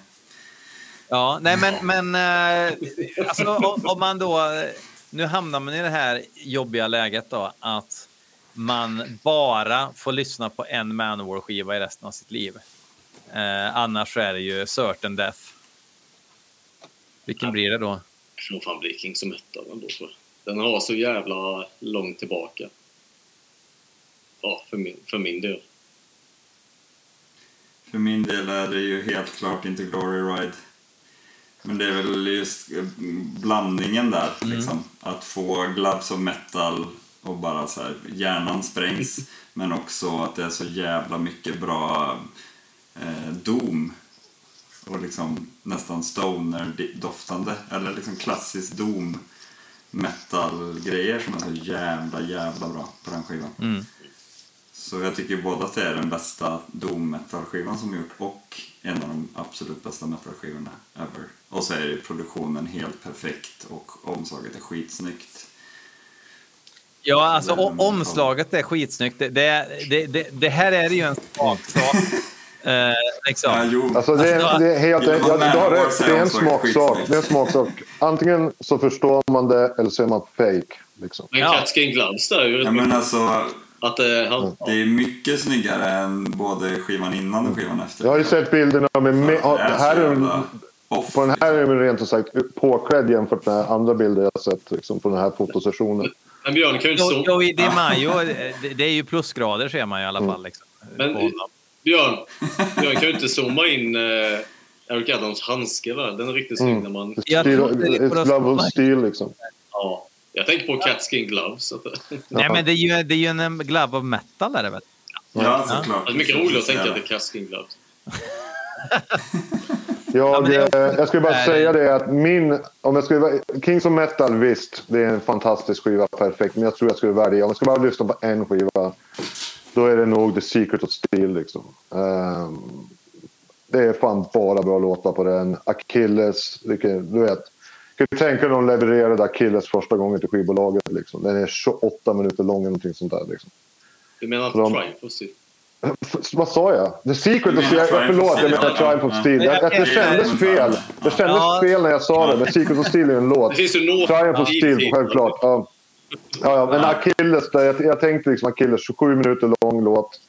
Ja, nej men, men eh, alltså, om, om man då... Nu hamnar man i det här jobbiga läget då att man bara får lyssna på en Manowar-skiva i resten av sitt liv. Eh, annars är det ju certain death. Vilken blir det då? Jag får fan bli Kings of Metal ändå tror jag. Den har så jävla långt tillbaka. Ja, för min, för min del. För min del är det ju helt klart inte Glory Ride. Men det är väl just eh, blandningen där, liksom. Att få gloves of metal och bara så här, hjärnan sprängs. men också att det är så jävla mycket bra eh, dom. Och liksom nästan stoner-doftande, eller liksom klassisk dom. metal-grejer som är så jävla, jävla bra på den skivan. Mm. Så jag tycker både att det är den bästa doom metal-skivan som gjort och en av de absolut bästa metal-skivorna ever. Och så är ju produktionen helt perfekt och omslaget är skitsnyggt. Ja, alltså Men- o- omslaget är skitsnyggt. Det, det, det, det, här är ju en smaksak. Eh, liksom. Ja, jo. Alltså det är, det är helt ja, du har rätt. Det är en smaksak. Det är en smaksak. Antingen så förstår man det eller så är man fake. Liksom. Men Ja. Cat Skin Gloves där är ju rätt Ja, men alltså, Att eh, han... det är mycket snyggare än både skivan innan och skivan efter. Jag har ju sett bilderna med... med Det är här är, off, på den här liksom. är den rent ut sagt påklädd jämfört med andra bilder jag har sett liksom, på den här fotosessionen. Men Björn kan ju inte Jo, så... jo, i Di Maio, det, det är ju plusgrader ser man i alla fall. Liksom, Men-. Björn, Björn kan ju inte zooma in eh, Eric Adams handske va? Den är riktigt snygg Mm. när man... Det var it's love of steel liksom. Ja. Jag tänker på Cat Skin Gloves. Så att, det- Nej, men det är ju, det är ju en um, glove of metal är det väl? Ja, såklart. det är mycket roligt att tänka att det är Cat Skin Gloves. Jag, eh, jag skulle bara säga det att min... Om jag skulle, Kings of Metal, visst. Det är en fantastisk skiva, perfekt. Men jag tror jag skulle välja... Om jag ska bara lyssna på en skiva. Då är det nog The Secret of Steel liksom. Ehm, det är fan bara bra låtar på den. Achilles, du vet. Kan du tänka dig när de levererade Achilles första gången till skivbolaget liksom. Den är 28 minuter lång eller någonting sånt där liksom. Du menar inte De- Triumph of Steel? Vad sa jag? The Secret of Steel. Förlåt, jag menar. Triumph of. Steel. Jag, det kändes fel. Det kändes Ja. fel när jag sa det. Men Secret of Steel är en låt. Det. Triumph of Steel, självklart. Ja. Ja, ja, men Achilles, där, jag, jag tänkte liksom Achilles, 27 minuter lång låt.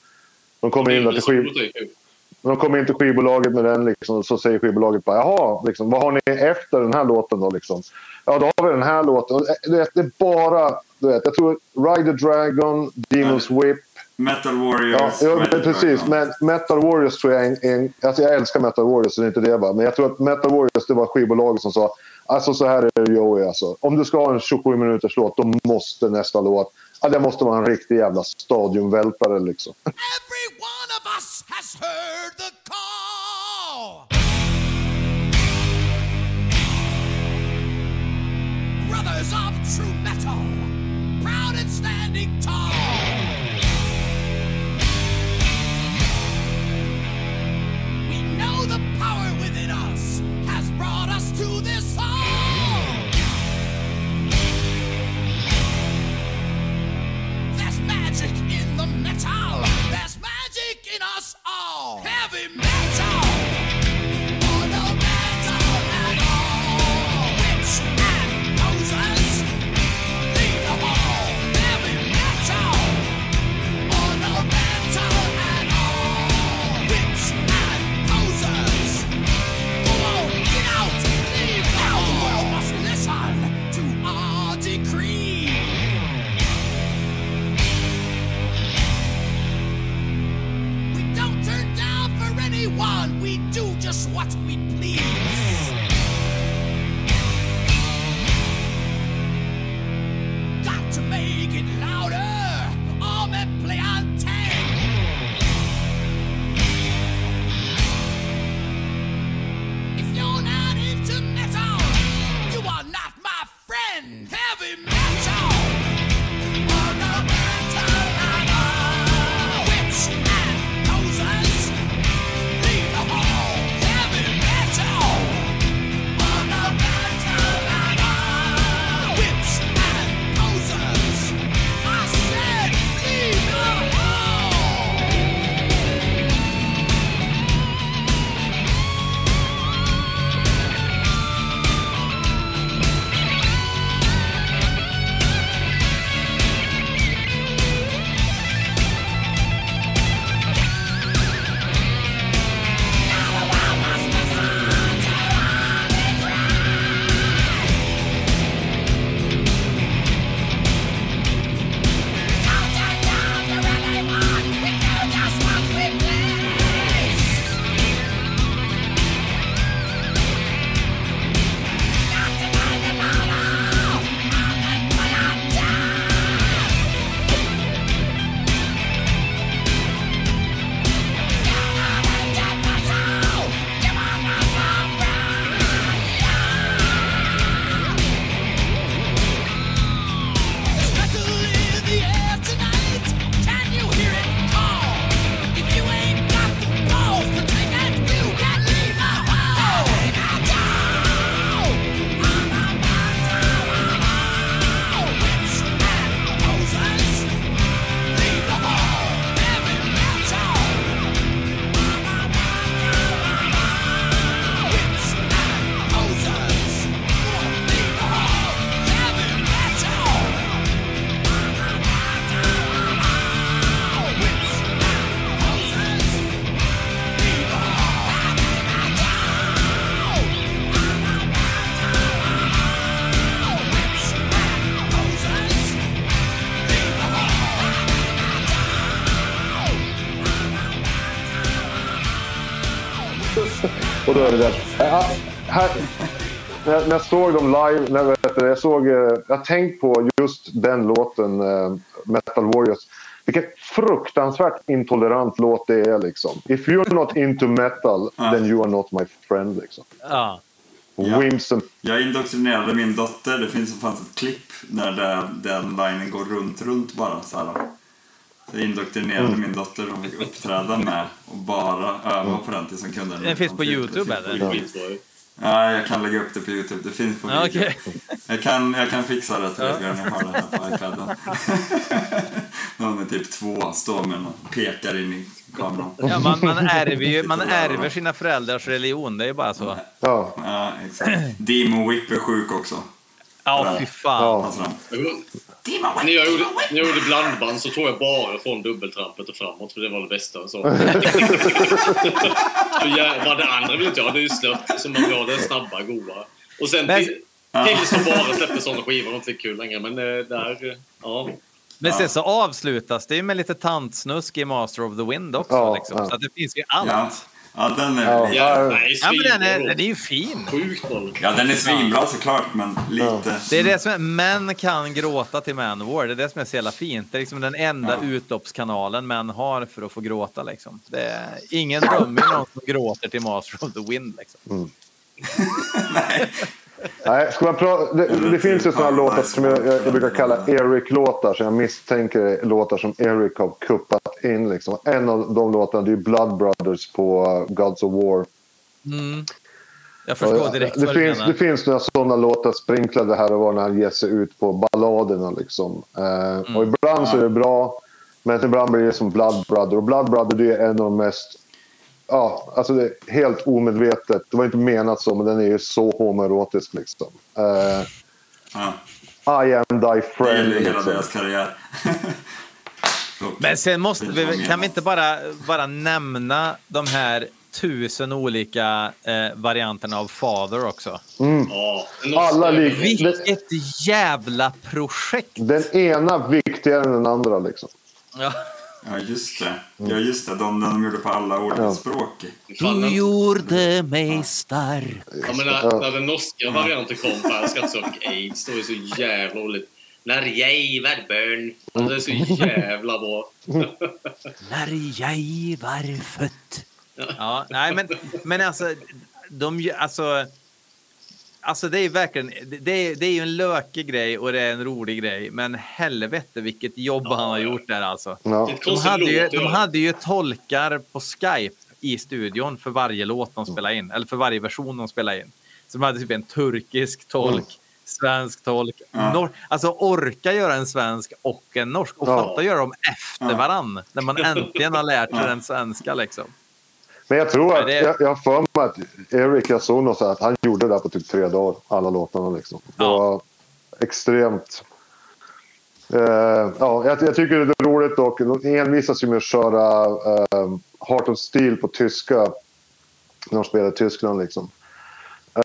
De kommer in, där till skiv, de kommer in till skivbolaget med den liksom, och så säger skivbolaget bara jaha, liksom, vad har ni efter den här låten då? Liksom? Ja, då har vi den här låten. Och, eh, Du vet, det är bara, du vet, jag tror Ride the Dragon, Demon's Whip. Metal Warriors. Ja, ja men precis. Men Metal Warriors tror jag är en, en... Alltså jag älskar Metal Warriors, så det är inte det bara. Men jag tror att Metal Warriors, det var skivbolaget som sa alltså så här är det Joey alltså. Om du ska ha en 27 minuters låt, då måste nästa låt... Ja, det måste vara en riktig jävla stadiumvältare liksom. Every one of us has heard the call. Brothers of true metal, proud and standing tall. We know the power within us has brought us to this song. Metal. There's magic in us all. Heavy metal. For. We do just what we please. Got to make it louder. All men play on tag. If you're not into metal, you are not my friend. Heavy metal. När, jag- såg dem live, när, vet du, jag såg, eh, jag har tänkt på just den låten, eh, Metal Warriors. Vilken fruktansvärt intolerant låt det är liksom. If you're not into metal, then you are not my friend liksom. Ja. Ja. Wimsen. Jag indoktrinerade min dotter. Det finns fanns ett klipp när det, den linen går runt, runt bara. Så här. Så jag indoktrinerade Mm. min dotter. Hon fick uppträda med och bara öva på den tills hon kunde den. Den finns på Det YouTube, finns eller? på YouTube. Skitbra ju. Ja, jag kan lägga upp det på Youtube. Det finns på Ja, video. okej. Jag, kan, jag kan fixa det till dig när jag har det här på iPaden. Någon är typ två, står med och pekar in i kameran. Ja, man, man, ärver ju, man ärver sina föräldrars religion, det är ju bara så. Ja. Ja, exakt. Demon Whip är sjuk också. Ja, fy fan. Ja. Alltså, När jag, gjorde, när jag gjorde blandband så tog jag bara från dubbeltrampet och framåt för det var det bästa. Så. för jag, vad det andra vill inte jag. Det är ju slött. Så man vill ha det snabba, goa. Och sen Men- till, tills de bara släppte sådana skivor. Det inte kul längre. Men eh, där, ja. Men sen så avslutas det ju med lite tantsnusk i Master of the Wind också. Ja, liksom. ja. Så att det finns ju allt. Ja. Ja, ja, den är Ja. Ja, nej, men den är, den är ju fin. Sjukt. Ja, den är svinbra såklart, men lite... Det är det som är, män kan gråta till Manowar. Det är det som är så jävla fint. Det är liksom den enda Ja. utloppskanalen män har för att få gråta. Liksom. Det är, ingen drömmer någon som gråter till Master of the Wind. Liksom. Nej, ska man pra- det, det finns ju sådana låtar som jag, jag, brukar kalla Eric-låtar som jag misstänker låtar som Eric har kuppat in. Liksom. En av de låtarna det är Blood Brothers på uh, Gods of War. Jag förstår Ja, direkt det, vad du finns, menar. det finns några sådana låtar sprinklade här och var när han ger sig ut på balladerna. Liksom. Eh, och ibland så är det bra, men ibland blir det som Blood Brother. Och Blood Brother det är en av de mest... Ja, alltså det är helt omedvetet. Det var inte menat så, men den är ju så homoerotisk. Liksom. Eh, Ja, I am thy det friend. gäller ju hela Liksom. deras karriär. Men sen måste Det vi, kan vi inte bara, bara nämna de här tusen olika eh, varianterna av Father också? Norska Alla lik-. Vilket jävla projekt! Den ena viktigare än den andra. Liksom. Ja. Ja, just det. Ja, just det. De, de gjorde på alla olika Ja. språk. Den- gjorde mig stark. Ja, men när, när den norska varianten kom på Jag ska söka aids, då är det så jävla roligt. När jag var barn. Ja, Det är så jävla bra. När jag var född. Ja, nej, men, men alltså, de, alltså, alltså det är verkligen, det är, det är ju en lökig grej och det är en rolig grej, men helvete vilket jobb han har gjort där alltså. Ja. De hade, ju, de ja. hade ju tolkar på Skype i studion för varje låt de spelade in, eller för varje version de spelade in. Så de hade typ en turkisk tolk, svensk tolk, nor- alltså orka göra en svensk och en norsk och Ja. fatta göra dem efter varann när man äntligen har lärt sig den svenska liksom. Men jag tror att, det- jag, jag för mig att Eric, jag såg något så att han gjorde det där på typ tre dagar, alla låtarna. Liksom. Det Ja. var extremt... Eh, ja, jag, jag tycker det är roligt och de envisas ju med att köra uh, Heart of Steel på tyska när de spelar i Tyskland. Liksom.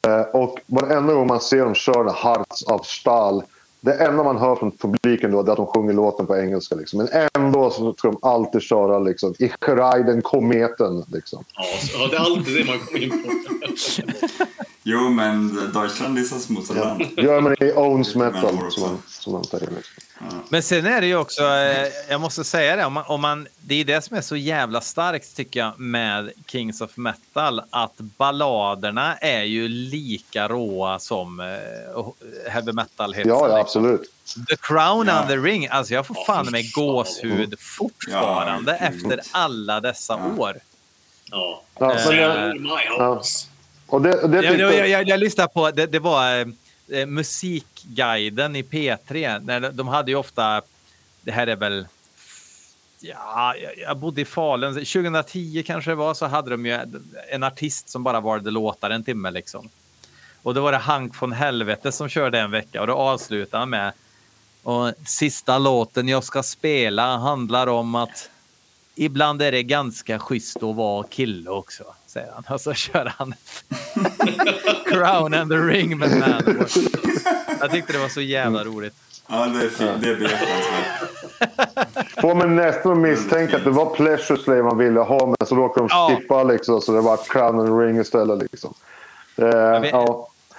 Eh, och varenda gång man ser dem köra Hearts of Stahl det enda man hör från publiken då är att de sjunger låten på engelska. Liksom. Men ändå så ska de alltid köra liksom, Ich reiden kometen. Liksom. Ja, så, ja, det är alltid det man kommer in på. Jo, men Deutschland ist das Mutterland. Germany owns Men metal, som man, som man säger. Liksom. Men sen är det ju också, eh, jag måste säga det, om man, om man, det är det som är så jävla starkt tycker jag med Kings of Metal, att balladerna är ju lika råa som eh, heavy metal hitsen. Ja, ja, liksom. absolut. The Crown Ja. and the Ring, alltså jag får Ja, fan fan. gåshud fortfarande Ja, efter alla dessa år. Ja. Ja, Eh, och det, det Jag, jag, jag, jag, lyssnade på, det, det var eh, eh, Musikguiden i P3. När de, de hade ju ofta, det här är väl, ja, jag, jag bodde i Falun, 2010 kanske det var, så hade de ju en artist som bara valde låtar en timme liksom. Och då var det Hank von Helvete som körde en vecka och då avslutade han med och sista låten jag ska spela handlar om att ibland är det ganska schysst att vara kille också, säger han. Och så kör han Crown and the Ring med Manowar. Jag tyckte det var så jävla roligt. Ja, det är, fi- det är behjärtansvärt. Får man nästan misstänka att det var Pleasure Slave man ville ha, men så råkade de Ja. skippa liksom, så det var Crown and Ring istället. Liksom. Eh, ja.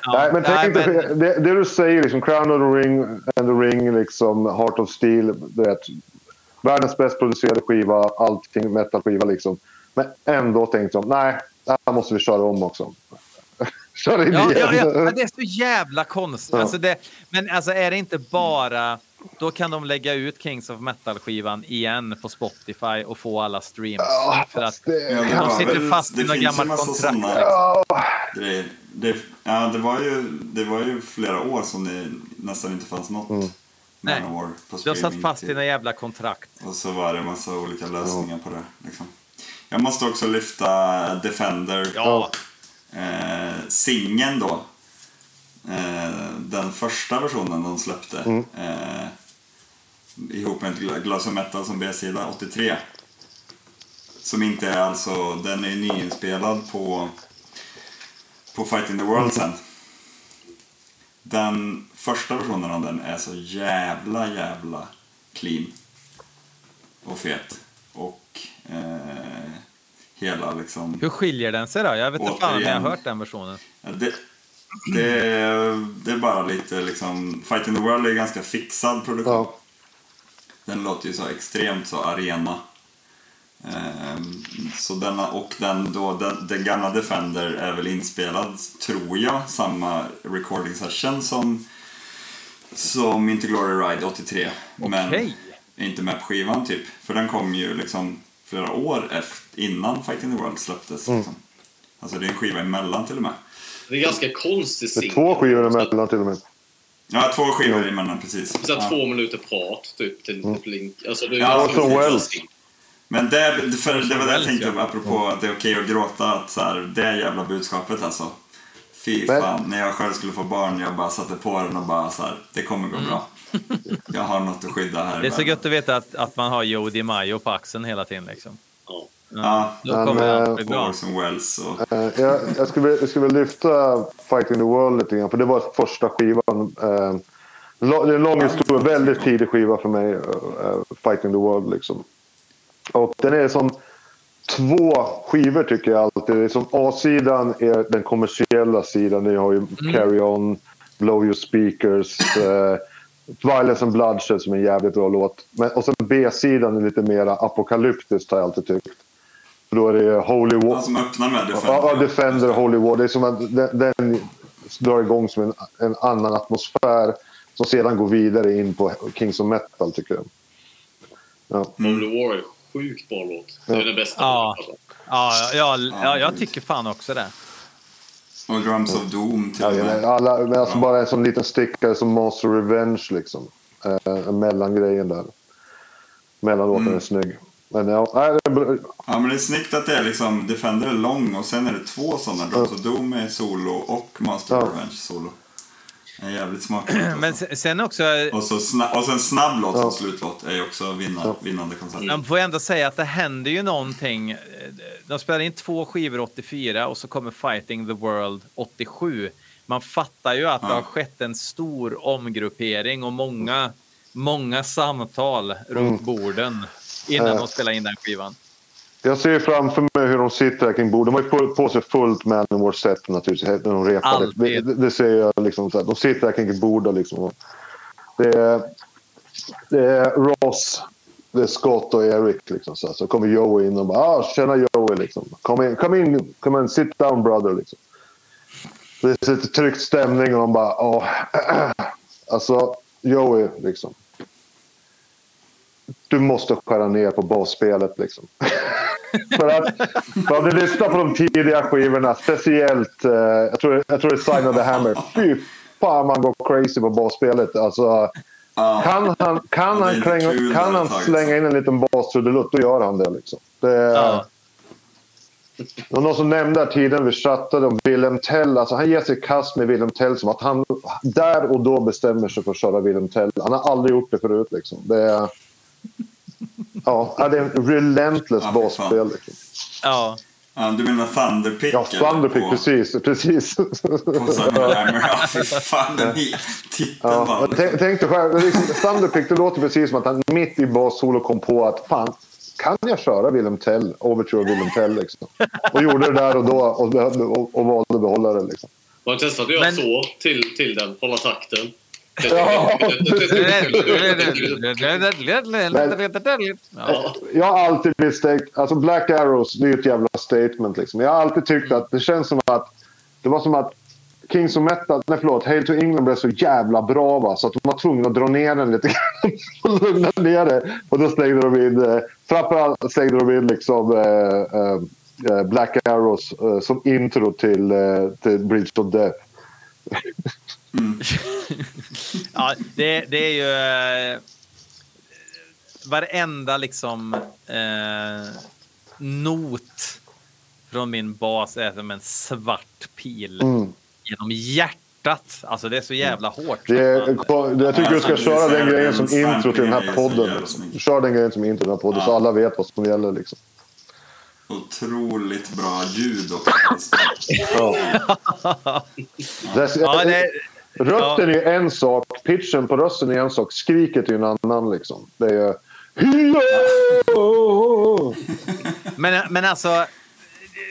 Ja, Nej, men nej, tänk inte, men- det, det du säger, liksom, Crown and the Ring, and the Ring liksom, Heart of Steel, du vet, världens bäst producerade skiva, allting metal-skiva. Liksom. Men ändå tänkte de, nej, det här måste vi köra om också. Kör in Ja, igen. ja, ja, men det är så jävla konstigt. Ja. Alltså det, men alltså är det inte bara... Då kan de lägga ut Kings of Metal-skivan igen på Spotify och få alla streams. Ja, för att det- det de sitter väl- fast det i något gammalt kontrakt. Ja, grejer. Det, ja, det, var ju, det var ju flera år som det nästan inte fanns något Mm. Nej. Du har satt fast i några jävla kontrakt. Och så var det en massa olika lösningar på det. Liksom. Jag måste också lyfta Defender. Ja, Eh, singeln då. Eh, den första versionen de släppte. Mm. Eh, ihop med ett gla- Glass of Metal som B-sida 83. Som inte är alltså, den är nyinspelad på, på Fighting the World sen. Den första versionen av den är så jävla jävla clean. Och fet. Och eh, hela liksom... hur skiljer den sig då? Jag vet inte fan om jag har hört den versionen. Ja, Det, det, är- det är bara lite liksom... Fight in the World är ganska fixad produktion. ja. Den låter ju så extremt så arena. Ehm, så denna, och den, då, den, den gamla Defender är väl inspelad, tror jag, samma recording session som, som Inte Glory Ride 83. Men Okej. är inte med på skivan typ. För den kom ju liksom flera år efter, innan Fight in the World släpptes. Mm. Liksom. Alltså det är en skiva emellan till och med. Det är ganska konstigt Det är två skivor emellan till och med. Ja, två skivor emellan precis. Så här, Ja. Två minuter prat typ till Mm. Link. Alltså, det är Ja, ganska Orson konstigt. Welles. Men det, för det var det jag tänkte ja. apropå att det är okej att gråta. Att så här, det jävla budskapet alltså. Fy Men- fan, när jag själv skulle få barn jag bara satte på den och bara så här, det kommer gå bra. Jag har något att skydda här Mm. Det är så gött att veta att, att man har Joe DiMaggio på axeln hela tiden. Liksom. Ja. Ja, Då kommer eh, allt bli bra. Orson Welles och... Eh, jag, jag, skulle, jag skulle vilja lyfta Fighting the World lite grann, för det var första skivan. Eh, det är en lång historia, väldigt tidig skiva för mig, eh, Fighting the World. Liksom. Och den är som två skivor tycker jag alltid. Det är som A-sidan är den kommersiella sidan. Ni har ju Carry On, Blow Your Speakers, eh, Violence and Bloodshed som är en jävligt bra låt. Men, och sen B-sidan är lite mer apokalyptiskt har jag alltid tyckt. Då är det Holy War. Han som öppnar med Defender. Ja, Defender, Holy War. Det är som att den, den drar igång som en, en annan atmosfär som sedan går vidare in på Kings of Metal, tycker jag. Ja. Holy War är sjukt bra låt. Det är den bästa. Ja. Ja, ja, ja, jag tycker fan också det. Och Drums of Doom till Ja, och men med. alla, men alltså bara en sån liten stickare som Master Revenge, liksom. Eh, mellangrejen där. Mellanlåten Mm. är snygg. Men ja, nej, det är bra. Ja, men det är snyggt att det är liksom, Defender är lång och sen är det två sådana. Drums of Doom är solo och Master Ja. Revenge solo. Det är jävligt smakligt. Men sen- också, Och, så sna- och sen snabb låt som Ja. slutlåt är ju också vinna, Ja. vinnande koncept. man får ändå säga att det händer ju någonting. Eh, De spelar in två skivor 84 och så kommer Fighting the World 87. Man fattar ju att det Ja. har skett en stor omgruppering och många, många samtal runt borden innan Ja. de spelar in den skivan. Jag ser framför mig hur de sitter kring bordet. De har ju på- sig fullt Manowar-set naturligtvis när de. Alltid. Det, det, ser jag liksom. Så här. De sitter kring ett bord och liksom. Det är, det är Ross, det är Scott och Eric. Liksom, så, här. så kommer Joey in och bara ah, “Tjena Joey” liksom. “Kom in, come in, come in, sit down brother” liksom. Det är lite tryckt stämning och de bara åh. Alltså Joey liksom. Du måste skära ner på basspelet liksom. För att, om du lyssnar på de tidiga skivorna, speciellt, eh, jag, tror, jag tror det är Sign of the Hammer. Fy fan man går crazy på basspelet. Alltså, Ja. kan han, kan han, kul kan han slänga in en liten bas-trudelutt, då gör han det. Liksom. det det var någon som nämnde här tiden vi chattade om Wilhelm Tell. Alltså han ger sig i kast med Wilhelm Tell som att han där och då bestämmer sig för att köra Wilhelm Tell. Han har aldrig gjort det förut. Liksom. Det är, ja, det är en relentless Ja, basspel. Liksom. Ja. Ja, du menar Thunderpick? Ja? Thunderpick, På- precis. precis. På Simon Hammer. Ja, fy fan den titeln Ja, var jag tänk- tänkte själv, liksom, Thunderpick, det låter precis som att han mitt i bassolo kom på att fan, kan jag köra Willem Tell, Overture Willem Tell liksom? Och gjorde det där och då och, och, och valde att behålla det liksom. Du testat att göra Men- så till, till den? Hålla takten? Ja. Jag har alltid misstänkt, alltså Black Arrows, det är ju ett jävla statement liksom. Jag har alltid tyckt att det känns som att det var som att Kings of Metal, nej förlåt, Hail to England blev så jävla bra va, så att de var tvungna att dra ner den lite grann och lugna ner det. Och då slängde de in, eh, framförallt slängde de in liksom eh, eh, eh Black Arrows eh, som intro till, eh, till Bridge of Death. Ja, det, det är ju... Eh, varenda liksom eh, not från min bas är som en svart pil Mm. genom hjärtat. Alltså det är så jävla hårt. Det är, jag tycker du ska Alltså, köra den grejen som intro till den här podden. Kör den grejen som intro till den här podden så alla vet vad som gäller. Liksom. Otroligt bra ljud också. Ja. Det, Ja, det, Rösten är en sak, pitchen på rösten är en sak, skriket är en annan. Liksom. Det är... men, men alltså,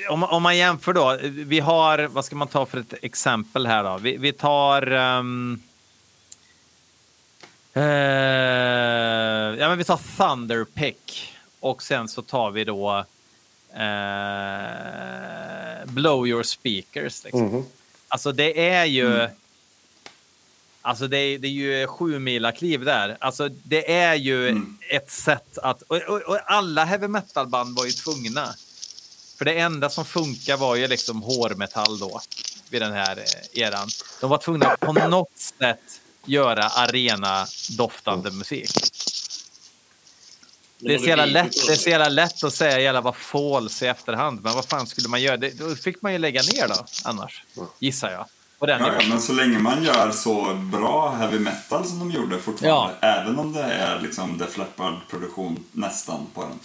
om, om man jämför då. Vi har, vad ska man ta för ett exempel här då? Vi, vi tar... ehm, eh, ja, men vi tar Thunderpick och sen så tar vi då eh, Blow Your Speakers. Liksom. Mhm. Alltså det är ju... Alltså det är, det är ju sju mila kliv där. Alltså det är ju Mm. ett sätt att... Och, och, och alla heavy metal-band var ju tvungna. För det enda som funkar var ju liksom hårmetall då. Vid den här eh, eran. De var tvungna att på något sätt göra arena-doftande musik. Det är, så jävla lätt, det är så jävla lätt att säga jävla vad false i efterhand. Men vad fan skulle man göra? Det, då fick man ju lägga ner då annars. Gissar jag. På den Ja, ja, men så länge man gör så bra heavy metal som de gjorde fortfarande, även om det är liksom Def Leppard-produktion nästan på den,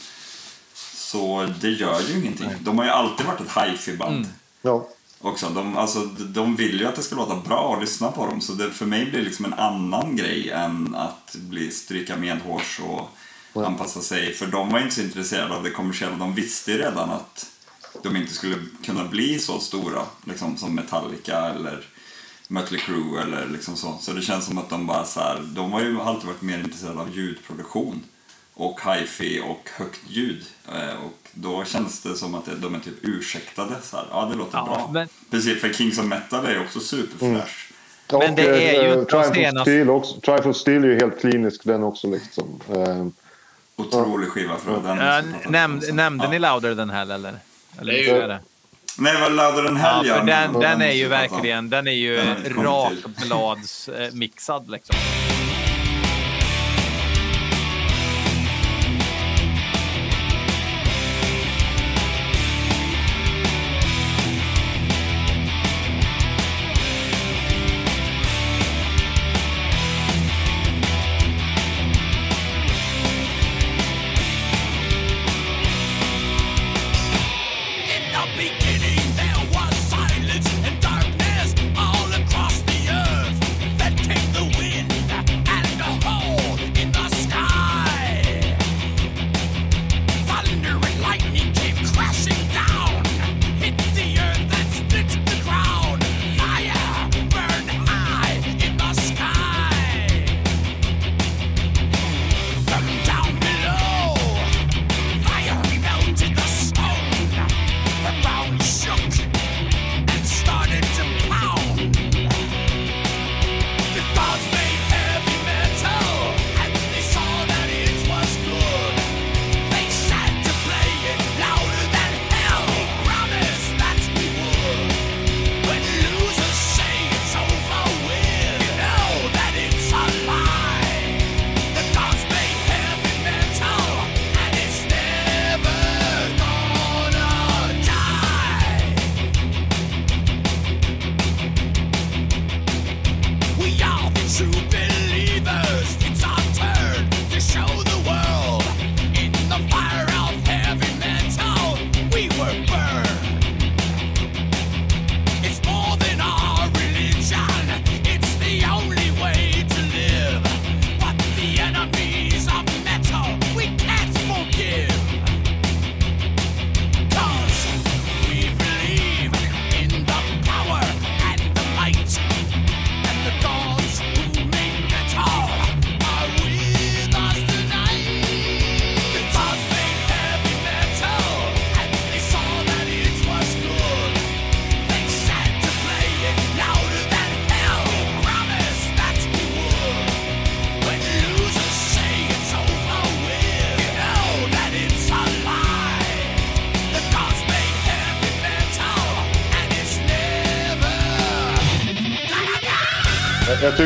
så det gör ju ingenting. De har ju alltid varit ett hifi-band. Mm. Ja. Också. De, alltså, de vill ju att det ska låta bra att lyssna på dem, så det för mig blir det liksom en annan grej än att bli stryka medhårs och anpassa sig. För de var inte så intresserade av det kommersiella, de visste ju redan att de inte skulle kunna bli så stora liksom, som Metallica eller Mötley Crüe eller liksom så. Så det känns som att de bara så här, de har ju alltid varit mer intresserade av ljudproduktion och hi-fi och högt ljud. Eh, Och då känns det som att de är typ ursäktade. Så här, ja, det låter Ja, bra. men- Precis, för Kings of Metal är ju också superflash. Men det är ju de Triumph senaste- of Steel också. Triumph of Steel är ju helt klinisk den också. Liksom. Eh, Otrolig skiva för den. Pratar näm, nämnde ja. ni Louder than Hell eller? Eller Det är ju- är det? Nej, det var Louder than Ja, för den, men- den är ju verkligen den är ju Den rakbladsmixad liksom.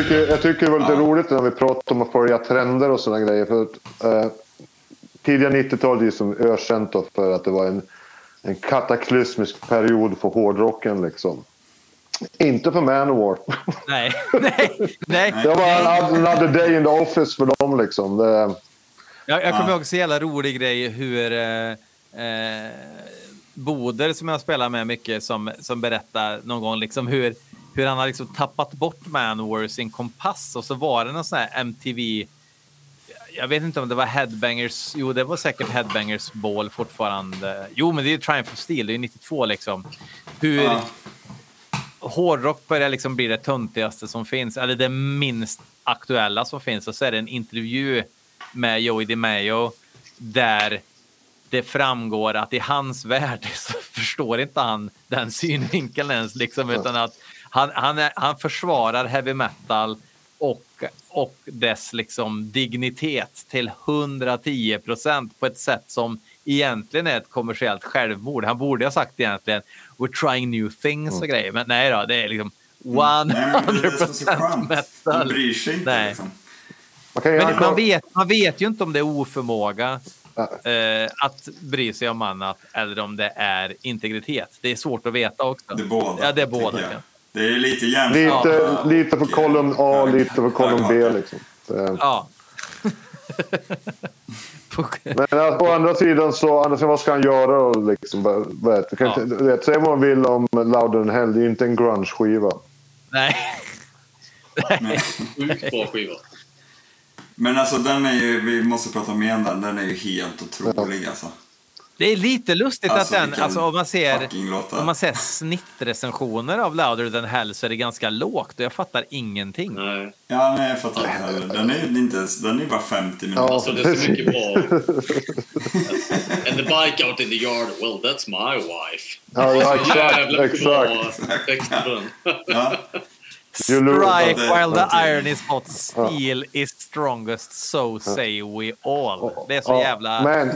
Tycker, jag tycker det var lite roligt när vi pratar om att följa trender och sådana grejer. För att, eh, tidiga 90-talet är ju som ökänt för att det var en, en kataklysmisk period för hårdrocken. Liksom. Inte för Manowar. Nej, nej, nej. Det var another day in the office för dem. Liksom. Det, Jag, jag kommer Ja. ihåg så jävla rolig grej hur eh, eh, Boder som jag spelar med mycket som, som berättar någon gång liksom hur, hur han har liksom tappat bort Manowar sin kompass och så var det någon sån här MTV jag vet inte om det var Headbangers. Jo, det var säkert Headbangers Ball fortfarande. Jo, men det är ju Triumph of Steel. Det är 92 liksom. Hur Ja. hårdrock börjar liksom bli det töntigaste som finns, eller det minst aktuella som finns. Och så är det en intervju med Joey DeMaio där det framgår att i hans värld så förstår inte han den synvinkeln ens, liksom, utan att han, han, är, han försvarar heavy metal och, och dess liksom dignitet till 110 procent på ett sätt som egentligen är ett kommersiellt självmord. Han borde ha sagt egentligen we're trying new things och grejer, men nej då, det är liksom 100 Nej, men det är det som är så skönt. Man metal. bryr sig inte. Nej. Liksom. Men man vet, man vet ju inte om det är oförmåga eh, att bry sig om annat eller om det är integritet. Det är svårt att veta också. Det är båda. Ja, det är båda. Ja. Det är lite jämnt. lite, lite för kolumn A, lite för kolumn B. Liksom. Det, ja. Men att å andra sidan så, andra sidan, vad ska han göra då? Liksom, vet, du kan Ja. vet, säg vad man vill om Louder than Hell, det är inte en grunge-skiva. Nej. Sjukt bra skiva. Men alltså den är ju, vi måste prata mer om den, den är ju helt otrolig alltså. Det är lite lustigt Alltså, att den, alltså om man ser, om man ser snittrecensioner av Louder than Hell så är det ganska lågt och jag fattar ingenting. Nej. Ja, nej jag fattar inte heller. Den är inte ens, den är bara 50 minuter. Ja. Alltså det är så mycket bra. And the bike out in the yard, well that's my wife. Ja, ja exakt. Exakt. Ja. Strike while the iron is hot, steel is strongest, so say we all. Det är så jävla... Men,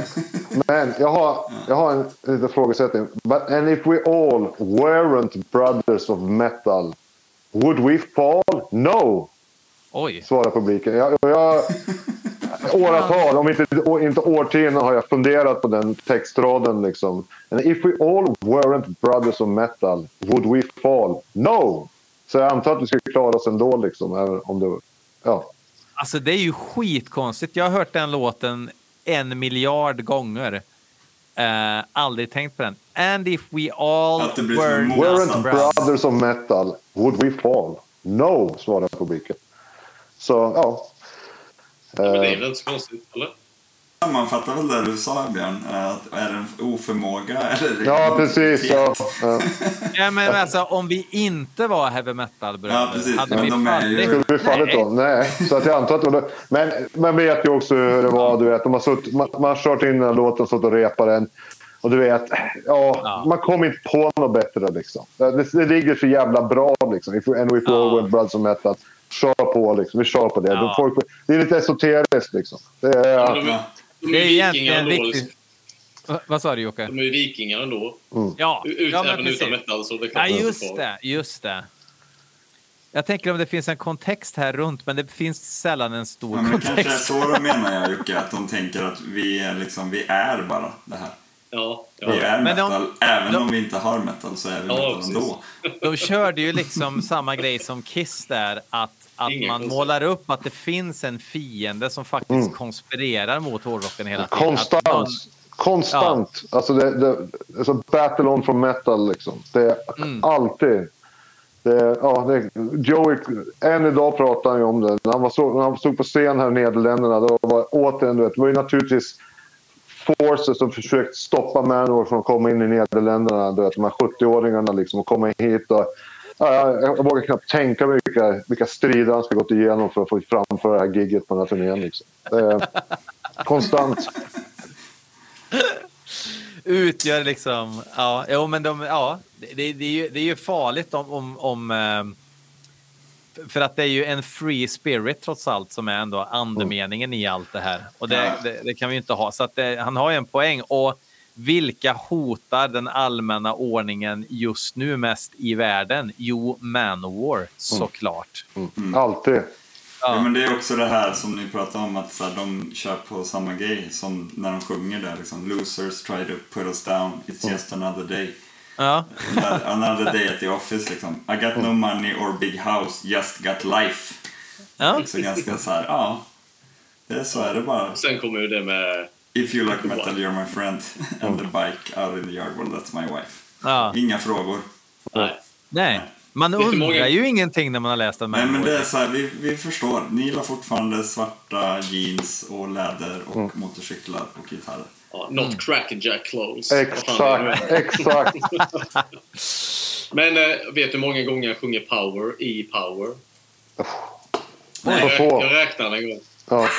men jag har, jag har en liten frågesättning. But, and if we all weren't brothers of metal, would we fall? No, Oj. svarar publiken. Jag, jag, åratal, om inte, inte årtionden, har jag funderat på den textraden. Liksom. And if we all weren't brothers of metal, would we fall? No! Så jag antar att vi skulle klara oss ändå. Liksom, om det, ja. Alltså det är ju skitkonstigt. Jag har hört den låten en miljard gånger. Uh, aldrig tänkt på den. And if we all were Weren't brothers. brothers of metal, would we fall? No, svarar publiken. Så, ja. Men det är Eh, väl inte så konstigt, eller? Man fattar väl det du sa Björn, att är det en oförmåga eller? ja, precis. Ja, ja. Ja, men alltså, om vi inte var heavy metal-bröder, Ja, precis. hade Men vi de är ju- fallit? Skulle vi fallit då? Nej. Så att jag antar att det var, men man vet ju också hur det var. Du vet, man, har sutt, man, man har kört in den här låten och och repat den. Och du vet, ja, Ja. man kommer inte på något bättre. Liksom. Det, det ligger så jävla bra. Liksom. If we, and if we Ja. were brothers of metal. Kör på, liksom. vi kör på det. Ja. Folk, det är lite esoteriskt. Liksom. Det är, de, Ja. De Det är egentligen riktigt... Liksom. Va- Vad sa du Jocke? De är ju vikingar ändå. Ja, Ut, ja men även precis. utan metal. Så det Ja, just det. Just det. Jag tänker om det finns en kontext här runt, men det finns sällan en stor Ja, men kanske är kontext. så de menar jag Jocke, att de tänker att vi är liksom, vi är bara det här. Ja, ja. Vi är Men de- metal, även de- om vi inte har metal så är vi Ja, metal precis. ändå. De körde ju liksom samma grej som Kiss där, att, att Ingen man konstigt. målar upp att det finns en fiende som faktiskt konspirerar mot hårdrocken hela tiden. Konstant. någon- Konstant. Alltså det, det, alltså battle on for metal. Liksom. Det är Mm. alltid. Det, ja, det, Joey, än idag pratar han ju om det. När han, var så, när han stod på scen här i Nederländerna. Då var, återigen, du vet, det var ju naturligtvis forces som försökt stoppa Manowar från att komma in i Nederländerna. Du vet, de här 70-åringarna liksom, och komma hit. Och, jag, jag vågar knappt tänka mig vilka, vilka strider han ska gått igenom för att få framföra det här gigget på den här turnén. Liksom. Det är konstant. utgör liksom... Ja, jo, men de, ja det, det, det, är ju, det är ju farligt om... om, om eh, för att det är ju en free spirit trots allt som är ändå andemeningen i allt det här. Och det, Ja. det, det kan vi ju inte ha. Så att det, han har ju en poäng. Och Vilka hotar den allmänna ordningen just nu mest i världen? Jo, Manowar, såklart. Alltid. Ja. men det är också det här som ni pratar om att så här, de kör på samma grej som när de sjunger där liksom. Losers try to put us down, it's just another day. Ja. Another day at the office liksom. I got no money or big house, just got life. Ja. Så ganska så här, ja. Det är så är det bara. Sen kommer ju det med... If you like metal you're my friend. And the bike out in the yard, well that's my wife. ja. Inga frågor. Nej. Nej, man undrar ju ingenting när man har läst en Nej men det är så här, vi, vi förstår. Ni gillar fortfarande svarta jeans och läder och motorcyklar och gitarrer. Ja, not crackjack fan det nu Exakt, exakt. Men äh, vet du hur många gånger jag sjunger power i power? Vad jag, få. jag räknade en gång. Ja.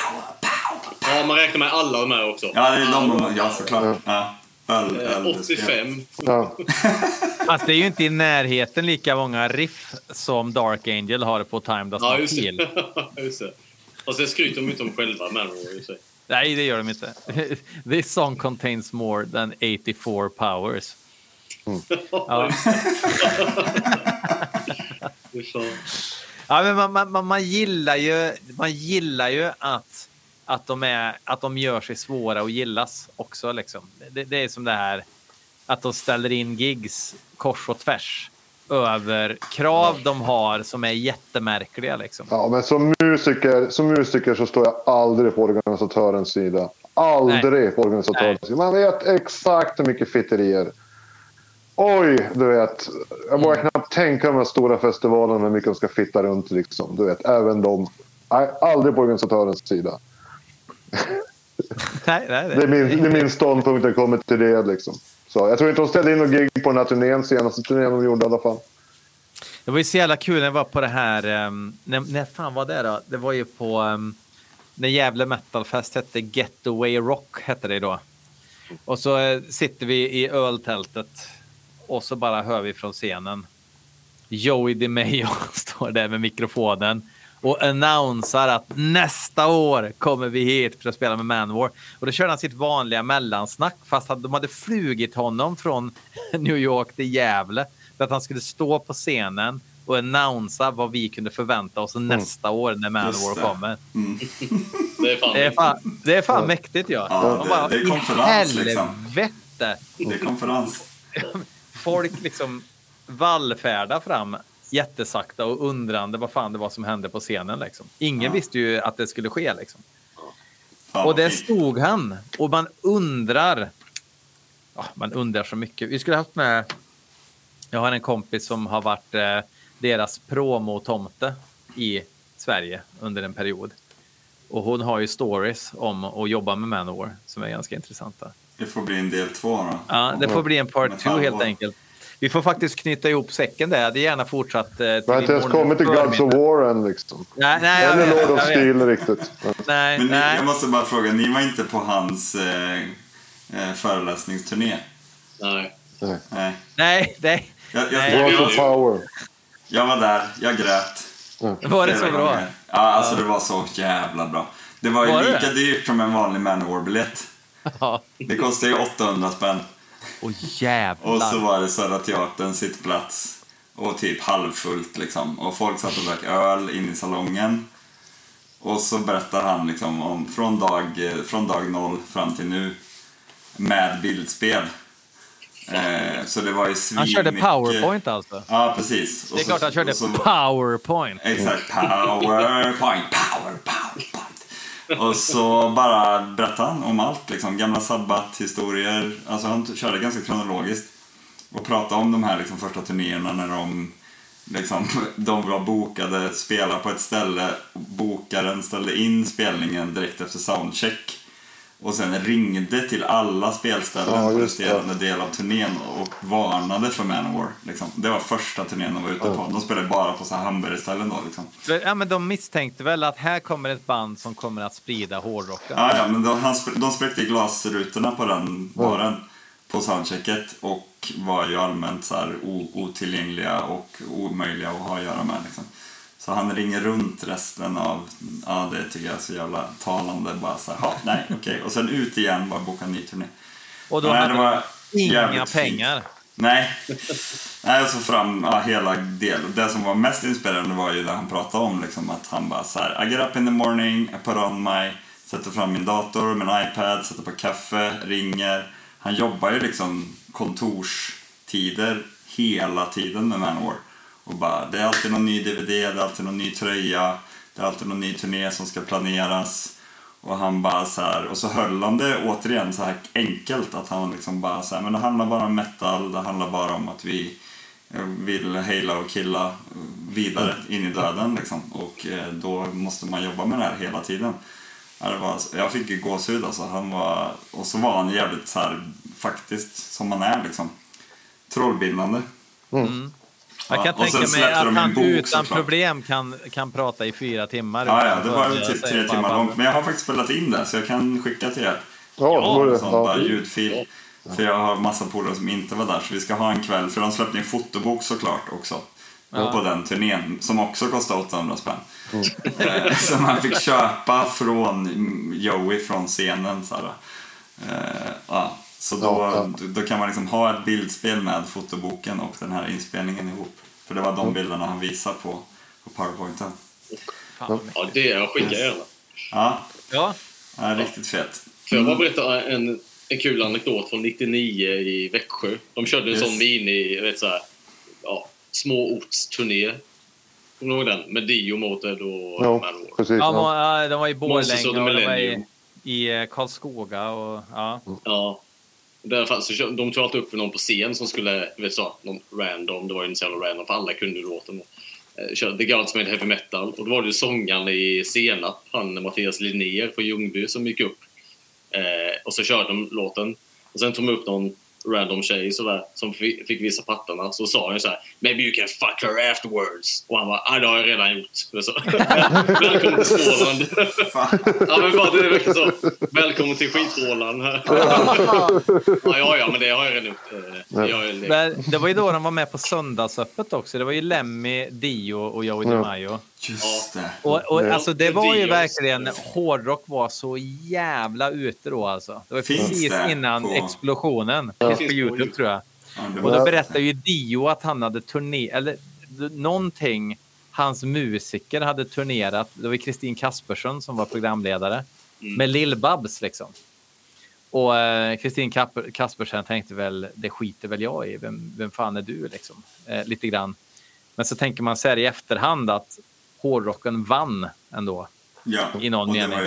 Ja, man räknar med alla de här också. Ja, det är de, ja såklart. Ja. Öl, Eh, öl, 85. Ja. Fast det är ju inte i närheten lika många riff som Dark Angel har på Time Does Ja, Not just det. just det. Fast det skryter de inte om själva, Manowar. i sig. Nej, det gör de inte. This song contains more than 84 powers. Ja. Fy fan. Ja, men man, man, man, man, gillar ju, man gillar ju att, att, de är, att de gör sig svåra att gillas också. Liksom. Det, det är som det här att de ställer in gigs kors och tvärs över krav de har som är jättemärkliga. Liksom. Ja, men som musiker, som musiker så står jag aldrig på organisatörens sida. Aldrig på organisatörens Nej. sida. Man vet exakt hur mycket fitterier. Oj, du vet. Jag vågar Mm. knappt tänka de här stora festivalerna hur mycket de ska fitta runt. Liksom. Du vet, även de. Nej, aldrig på organisatörens sida. Nej, nej, Det är min, det är min ståndpunkt när det kommer till det. Liksom. Så jag tror inte de ställde in något gig på den här turnén, senaste turnén de gjorde i alla fall. Det var ju så jävla kul när jag var på det här. Um, när, när fan var det då? Det var ju på um, när Gävle Metalfest hette Getaway Rock hette det då. Och så eh, sitter vi i öltältet och så bara hör vi från scenen. Joey DeMayo står där med mikrofonen och annonsar att nästa år kommer vi hit för att spela med Manowar. Och då körde han sitt vanliga mellansnack fast att de hade flugit honom från New York till Gävle för att han skulle stå på scenen och annonsa vad vi kunde förvänta oss nästa år när Manowar kommer. Det är fan... Det är fan, det är fan mäktigt ja. Ja, det- bara, det är "I konferens, liksom." helvete! Det är konferens. Folk liksom vallfärdar fram jättesakta och undrande vad fan det var som hände på scenen. Liksom. Ingen Ja. visste ju att det skulle ske. Liksom. Fan, Och där stod han och man undrar. Ja, man undrar så mycket. Vi skulle haft med. Jag har en kompis som har varit eh, deras promotomte i Sverige under en period. Och hon har ju stories om att jobba med Manowar som är ganska intressanta. Det får bli en del två då. Ja, det får bli en part Med two helt halvår. enkelt. Vi får faktiskt knyta ihop säcken där. Jag hade gärna fortsatt. Eh, till Jag har inte ens kommit till Gods of. War än. Liksom. Nej, nej, Eller vet, Lord of. Steel riktigt. Ja. Nej, Men ni, nej. jag måste bara fråga, ni var inte på hans eh, eh, föreläsningsturné? Nej. Nej. Nej. nej, nej. Jag, jag, Nej, jag, World jag- of Power. jag var där, jag grät. Var det så bra? gånger. Ja, alltså det var så jävla bra. Det var ju Var lika det? dyrt som en vanlig Manowar-biljett. Ja. Det kostade ju 800 spänn. Åh jävlar. Och så var det Södra Teatern, sittplats och typ halvfullt liksom. Och folk satt och drack öl in i salongen. Och så berättar han liksom om från dag, eh, från dag noll fram till nu med bildspel. Eh, så det var ju Han körde powerpoint alltså. Ja, precis. Och Det är så- klart han körde och så- powerpoint. Exakt, powerpoint, power, powerpoint. Och så bara berättade han om allt, liksom. gamla sabbat-historier. Alltså han körde ganska kronologiskt. Och pratade om de här liksom, första turnéerna när de, liksom, de var bokade, spela på ett ställe. Bokaren ställde in spelningen direkt efter soundcheck. Och sen ringde till alla spelställen Ja, på resterande del av turnén och varnade för Manowar. Liksom. Det var första turnén de var ute på. De spelade bara på så här hamburgerställen då. Liksom. Ja, men de misstänkte väl att här kommer ett band som kommer att sprida hårdrocken. Ja, ja, men de, han, de spräckte glasrutorna på den baren på soundchecket och var ju allmänt så här otillgängliga och omöjliga att ha att göra med. Liksom. Så han ringer runt resten av, ja det tycker jag är så jävla talande. Bara så här, "Ja, nej okej. Och sen ut igen, bara boka en ny turné. Och då Nej, hade var inga jävligt fint. pengar. Nej. Nej, så fram ja, hela del. Det som var mest inspirerande var ju det han pratade om, liksom, att han bara så här, I get up in the morning, I put on my, sätter fram min dator, min iPad, sätter på kaffe, ringer. Han jobbar ju liksom kontorstider hela tiden med Manowar. Och bara, det är alltid någon ny DVD, det är alltid någon ny tröja, det är alltid någon ny turné som ska planeras. Och han bara så här, och så höll han det återigen så här enkelt att han liksom bara så här, men det handlar bara om metal, det handlar bara om att vi eh, vill hejla och killa vidare in i döden liksom. Och eh, då måste man jobba med det här hela tiden. Det var, jag fick ju gåshud alltså. Han var, och så var han jävligt så här, faktiskt som man är liksom. Trollbildande. Mm. Jag Ja, kan och sen tänka mig att han bok, utan såklart. problem kan, kan prata i fyra timmar. Ja, ja, det var ju typ tre timmar bara- långt. Men jag har faktiskt spelat in det så jag kan skicka till er. Ja, Ja, då är det, Sån ja. bara ljudfil. För jag har massa polare som inte var där så vi ska ha en kväll. För de släppte en fotobok såklart också. På den turnén som också kostade 800 spänn. Eh, som man fick köpa från Joey från scenen. Så, här. Eh, ja. Så då, då kan man liksom ha ett bildspel med fotoboken och den här inspelningen ihop. För det var de bilderna han visade på, på powerpointen. Fan. Ja, det är jag skickar gärna. Ja, Ja, ja riktigt fet. Får jag bara berätta en, en kul anekdot från 99 i Växjö. De körde en Yes. sån mini, jag vet så här, ja, småortsturné. Kommer du ihåg den? Med Dio, Motörhead och Ja, Manowar. precis. ja, de var i Borlänge och de var i, i eh, Karlskoga. Och, ja. Ja. Där fanns, så de tog alltid upp någon på scen som skulle, vet så, någon random, det var ju inte så jävla random för alla kunde låten. Eh, Körde The Gods Made Heavy Metal och då var det ju sångaren i Senap, han Mattias Linnér från Ljungby som gick upp. Eh, och så körde de låten. Och sen tog de upp någon random tjej sådär, som fick, visa pattarna. Så sa han ju så här “Maybe you can fuck her afterwards”. Och han bara “Ah, det har jag redan gjort”. Det Så. Välkommen till Småland. ja, men bara, det är verkligen så. Välkommen till skitrålan. ja, ja, ja, men det har jag redan gjort. Eh, ju- Men det var ju då de var med på Söndagsöppet också. Det var ju Lemmy, Dio och Joey Ja. Just det. Och, och, Ja. alltså, det var ju Dios. verkligen... Hårdrock var så jävla ute då alltså. Det var Finns precis det innan på- explosionen. Ja. På Youtube tror jag. Ja, Och då berättade ju Dio att han hade turné... Eller någonting. Hans musiker hade turnerat. Det var Kristin Kaspersson som var programledare. Mm. Med Lill-Babs liksom. Och eh, Kristin Kaspersen tänkte väl, det skiter väl jag i. Vem, vem fan är du liksom? Eh, lite grann. Men så tänker man så här i efterhand att hårdrocken vann ändå. ja. i någon mening.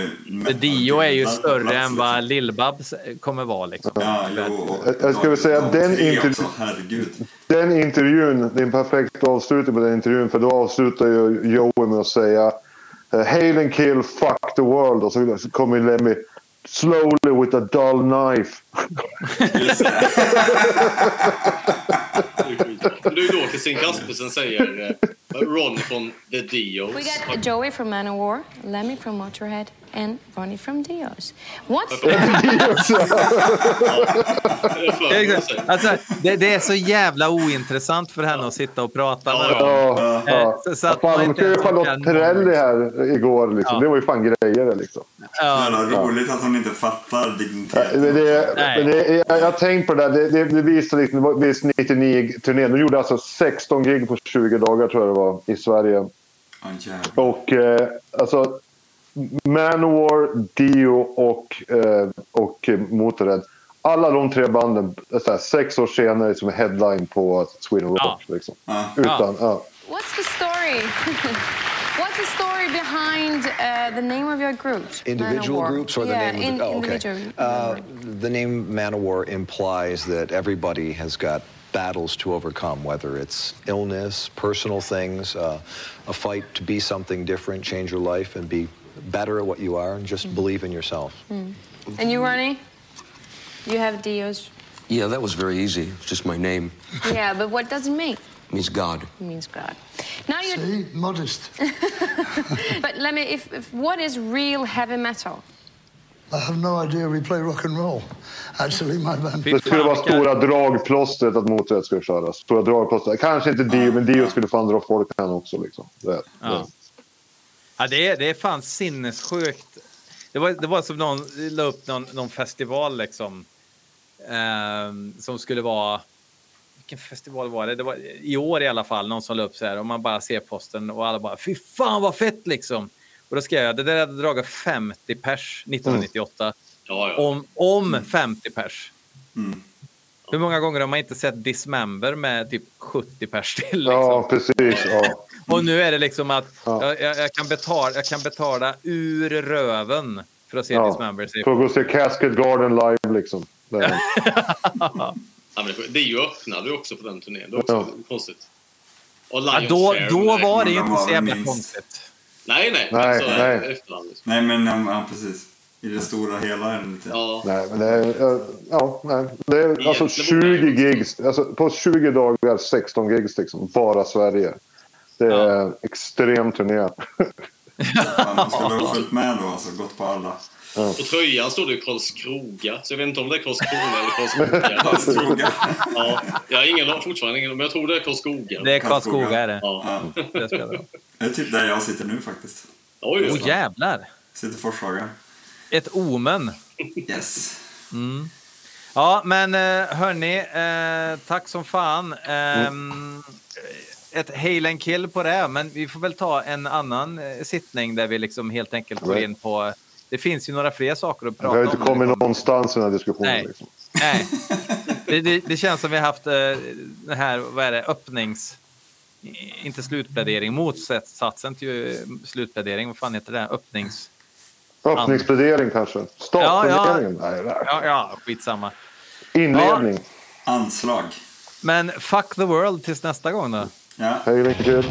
Dio är ju större plats, än vad liksom. Lill-Babs kommer vara. Liksom. Ja, jo, och Jag- skulle säga de den intervju-. Den intervjun, det är en perfekt avslutning på den intervjun för då avslutar ju Joey med att säga eh, Hail and kill, fuck the world och så kommer Lemmy Slowly with a dull knife. Just det. Det är skitbra. Det är ju då Kristin Kaspersen säger eh, Ron från The Dios. We got Joey from Manowar, Lemmy from Motorhead, and Ronnie from Dios. What's Det är för- Exakt. Alltså, det, det är så jävla ointressant för henne att sitta och prata med Ja, dem. Ja, Eh, ja. så- så att Fan, man de inte kör ju ens orkar Charlotte Perrelli här igår. Liksom. Ja. Det var ju fan grejer det, liksom. Ja, Jävla roligt att hon inte fattar Ja, digniteten. Men det, Nej. men det, jag jag har tänkt på det där. Det, det, det visar liksom, det var visst 99-turnén. De gjorde alltså 16 gig på 20 dagar tror jag det var i Sverige. Ja, jävlar. Och eh, alltså Manowar, Dio och, eh, och Motörhead. Alla de tre banden, så här, sex år senare, som är headline på Sweden Rock. Ja. Liksom. Ja. Utan, ja. what's the story? what's the story behind uh, the name of your group? Individual Manowar? groups or the yeah, name of in, the, oh, okay. Uh, the name Manowar implies that everybody has got battles to overcome, whether it's illness, personal things, uh, a fight to be something different, change your life, and be better at what you are, and just believe in yourself. and you, Ronnie? You have Dios. Yeah, that was very easy. It's just my name. yeah, but what does it mean? It means God. It means God. Now you, See, modest. but let me. If, if what is real heavy metal? I have no idea we play rock and roll. Actually, my band. Det skulle vara stora dragplåstret att Motörhead skulle köra. Stora dragplåstret. Kanske inte Dio, men Dio skulle fan dra folk han också. Liksom. Det, Ja. Ja, det, är, det är fan sinnessjukt. Det var, det var som någon la upp någon, någon festival liksom. ehm, som skulle vara... Vilken festival var det? Det var i år i alla fall, någon som la upp så här och man bara ser posten och alla bara fy fan vad fett liksom. Och då skrev jag, det där hade dragit 50 pers 1998. Ja, ja. Om, om 50 pers. Mm. Hur många gånger har man inte sett Dismember med typ 70 pers till? Liksom? Ja, precis. Ja. Och nu är det liksom att Ja. jag, jag, kan betala, jag kan betala ur röven för att se Ja. Dismember. För att gå och se Casket Garden live liksom. Det är- Ja, men det- det är ju öppnade också på den turnén. Det är också Ja. konstigt. Och Ja, då, då var det ju inte så jävla minst- konstigt. Nej, nej. Nej, alltså, nej. Efterhand, liksom. Nej, men ja, ja, precis. I det stora hela är det lite... Ja. Nej, men det är, ja, nej. Det är alltså Egentligen 20 borde det gigs. Alltså, på 20 dagar 16 gigs liksom. Bara Sverige. Det är en extrem turné. Man skulle ha följt med då, alltså gått på alla. På tröjan står det Karlskroga, så jag vet inte om det är Karlskrona eller Karlskoga. Karlskoga. ja, jag har ingen, fortfarande ingen, men jag tror det är Karlskoga. Det är Karlskoga är det. Ja. Det är typ där jag sitter nu faktiskt. Oj, oj. jävlar! Sitter Forshaga. Ett omen. Yes. Ja, men eh, hörni, eh, tack som fan. Ehm, ett hail and kill på det, men vi får väl ta en annan eh, sittning där vi liksom helt enkelt går in på... Det finns ju några fler saker att Vi prata har om. inte kommit någonstans i den här diskussionen. Nej. Liksom. Nej. Det, det, det känns som vi har haft eh, det här, vad är det, öppnings... Inte slutplädering, motsatsen till eh, slutplädering. Vad fan heter det? Öppnings... Öppningsplädering kanske. Startpläderingen? Nej, nej. Ja, ja, skitsamma. Inledning. Anslag. Men fuck the world tills nästa gång då. Ja. Hej, kul.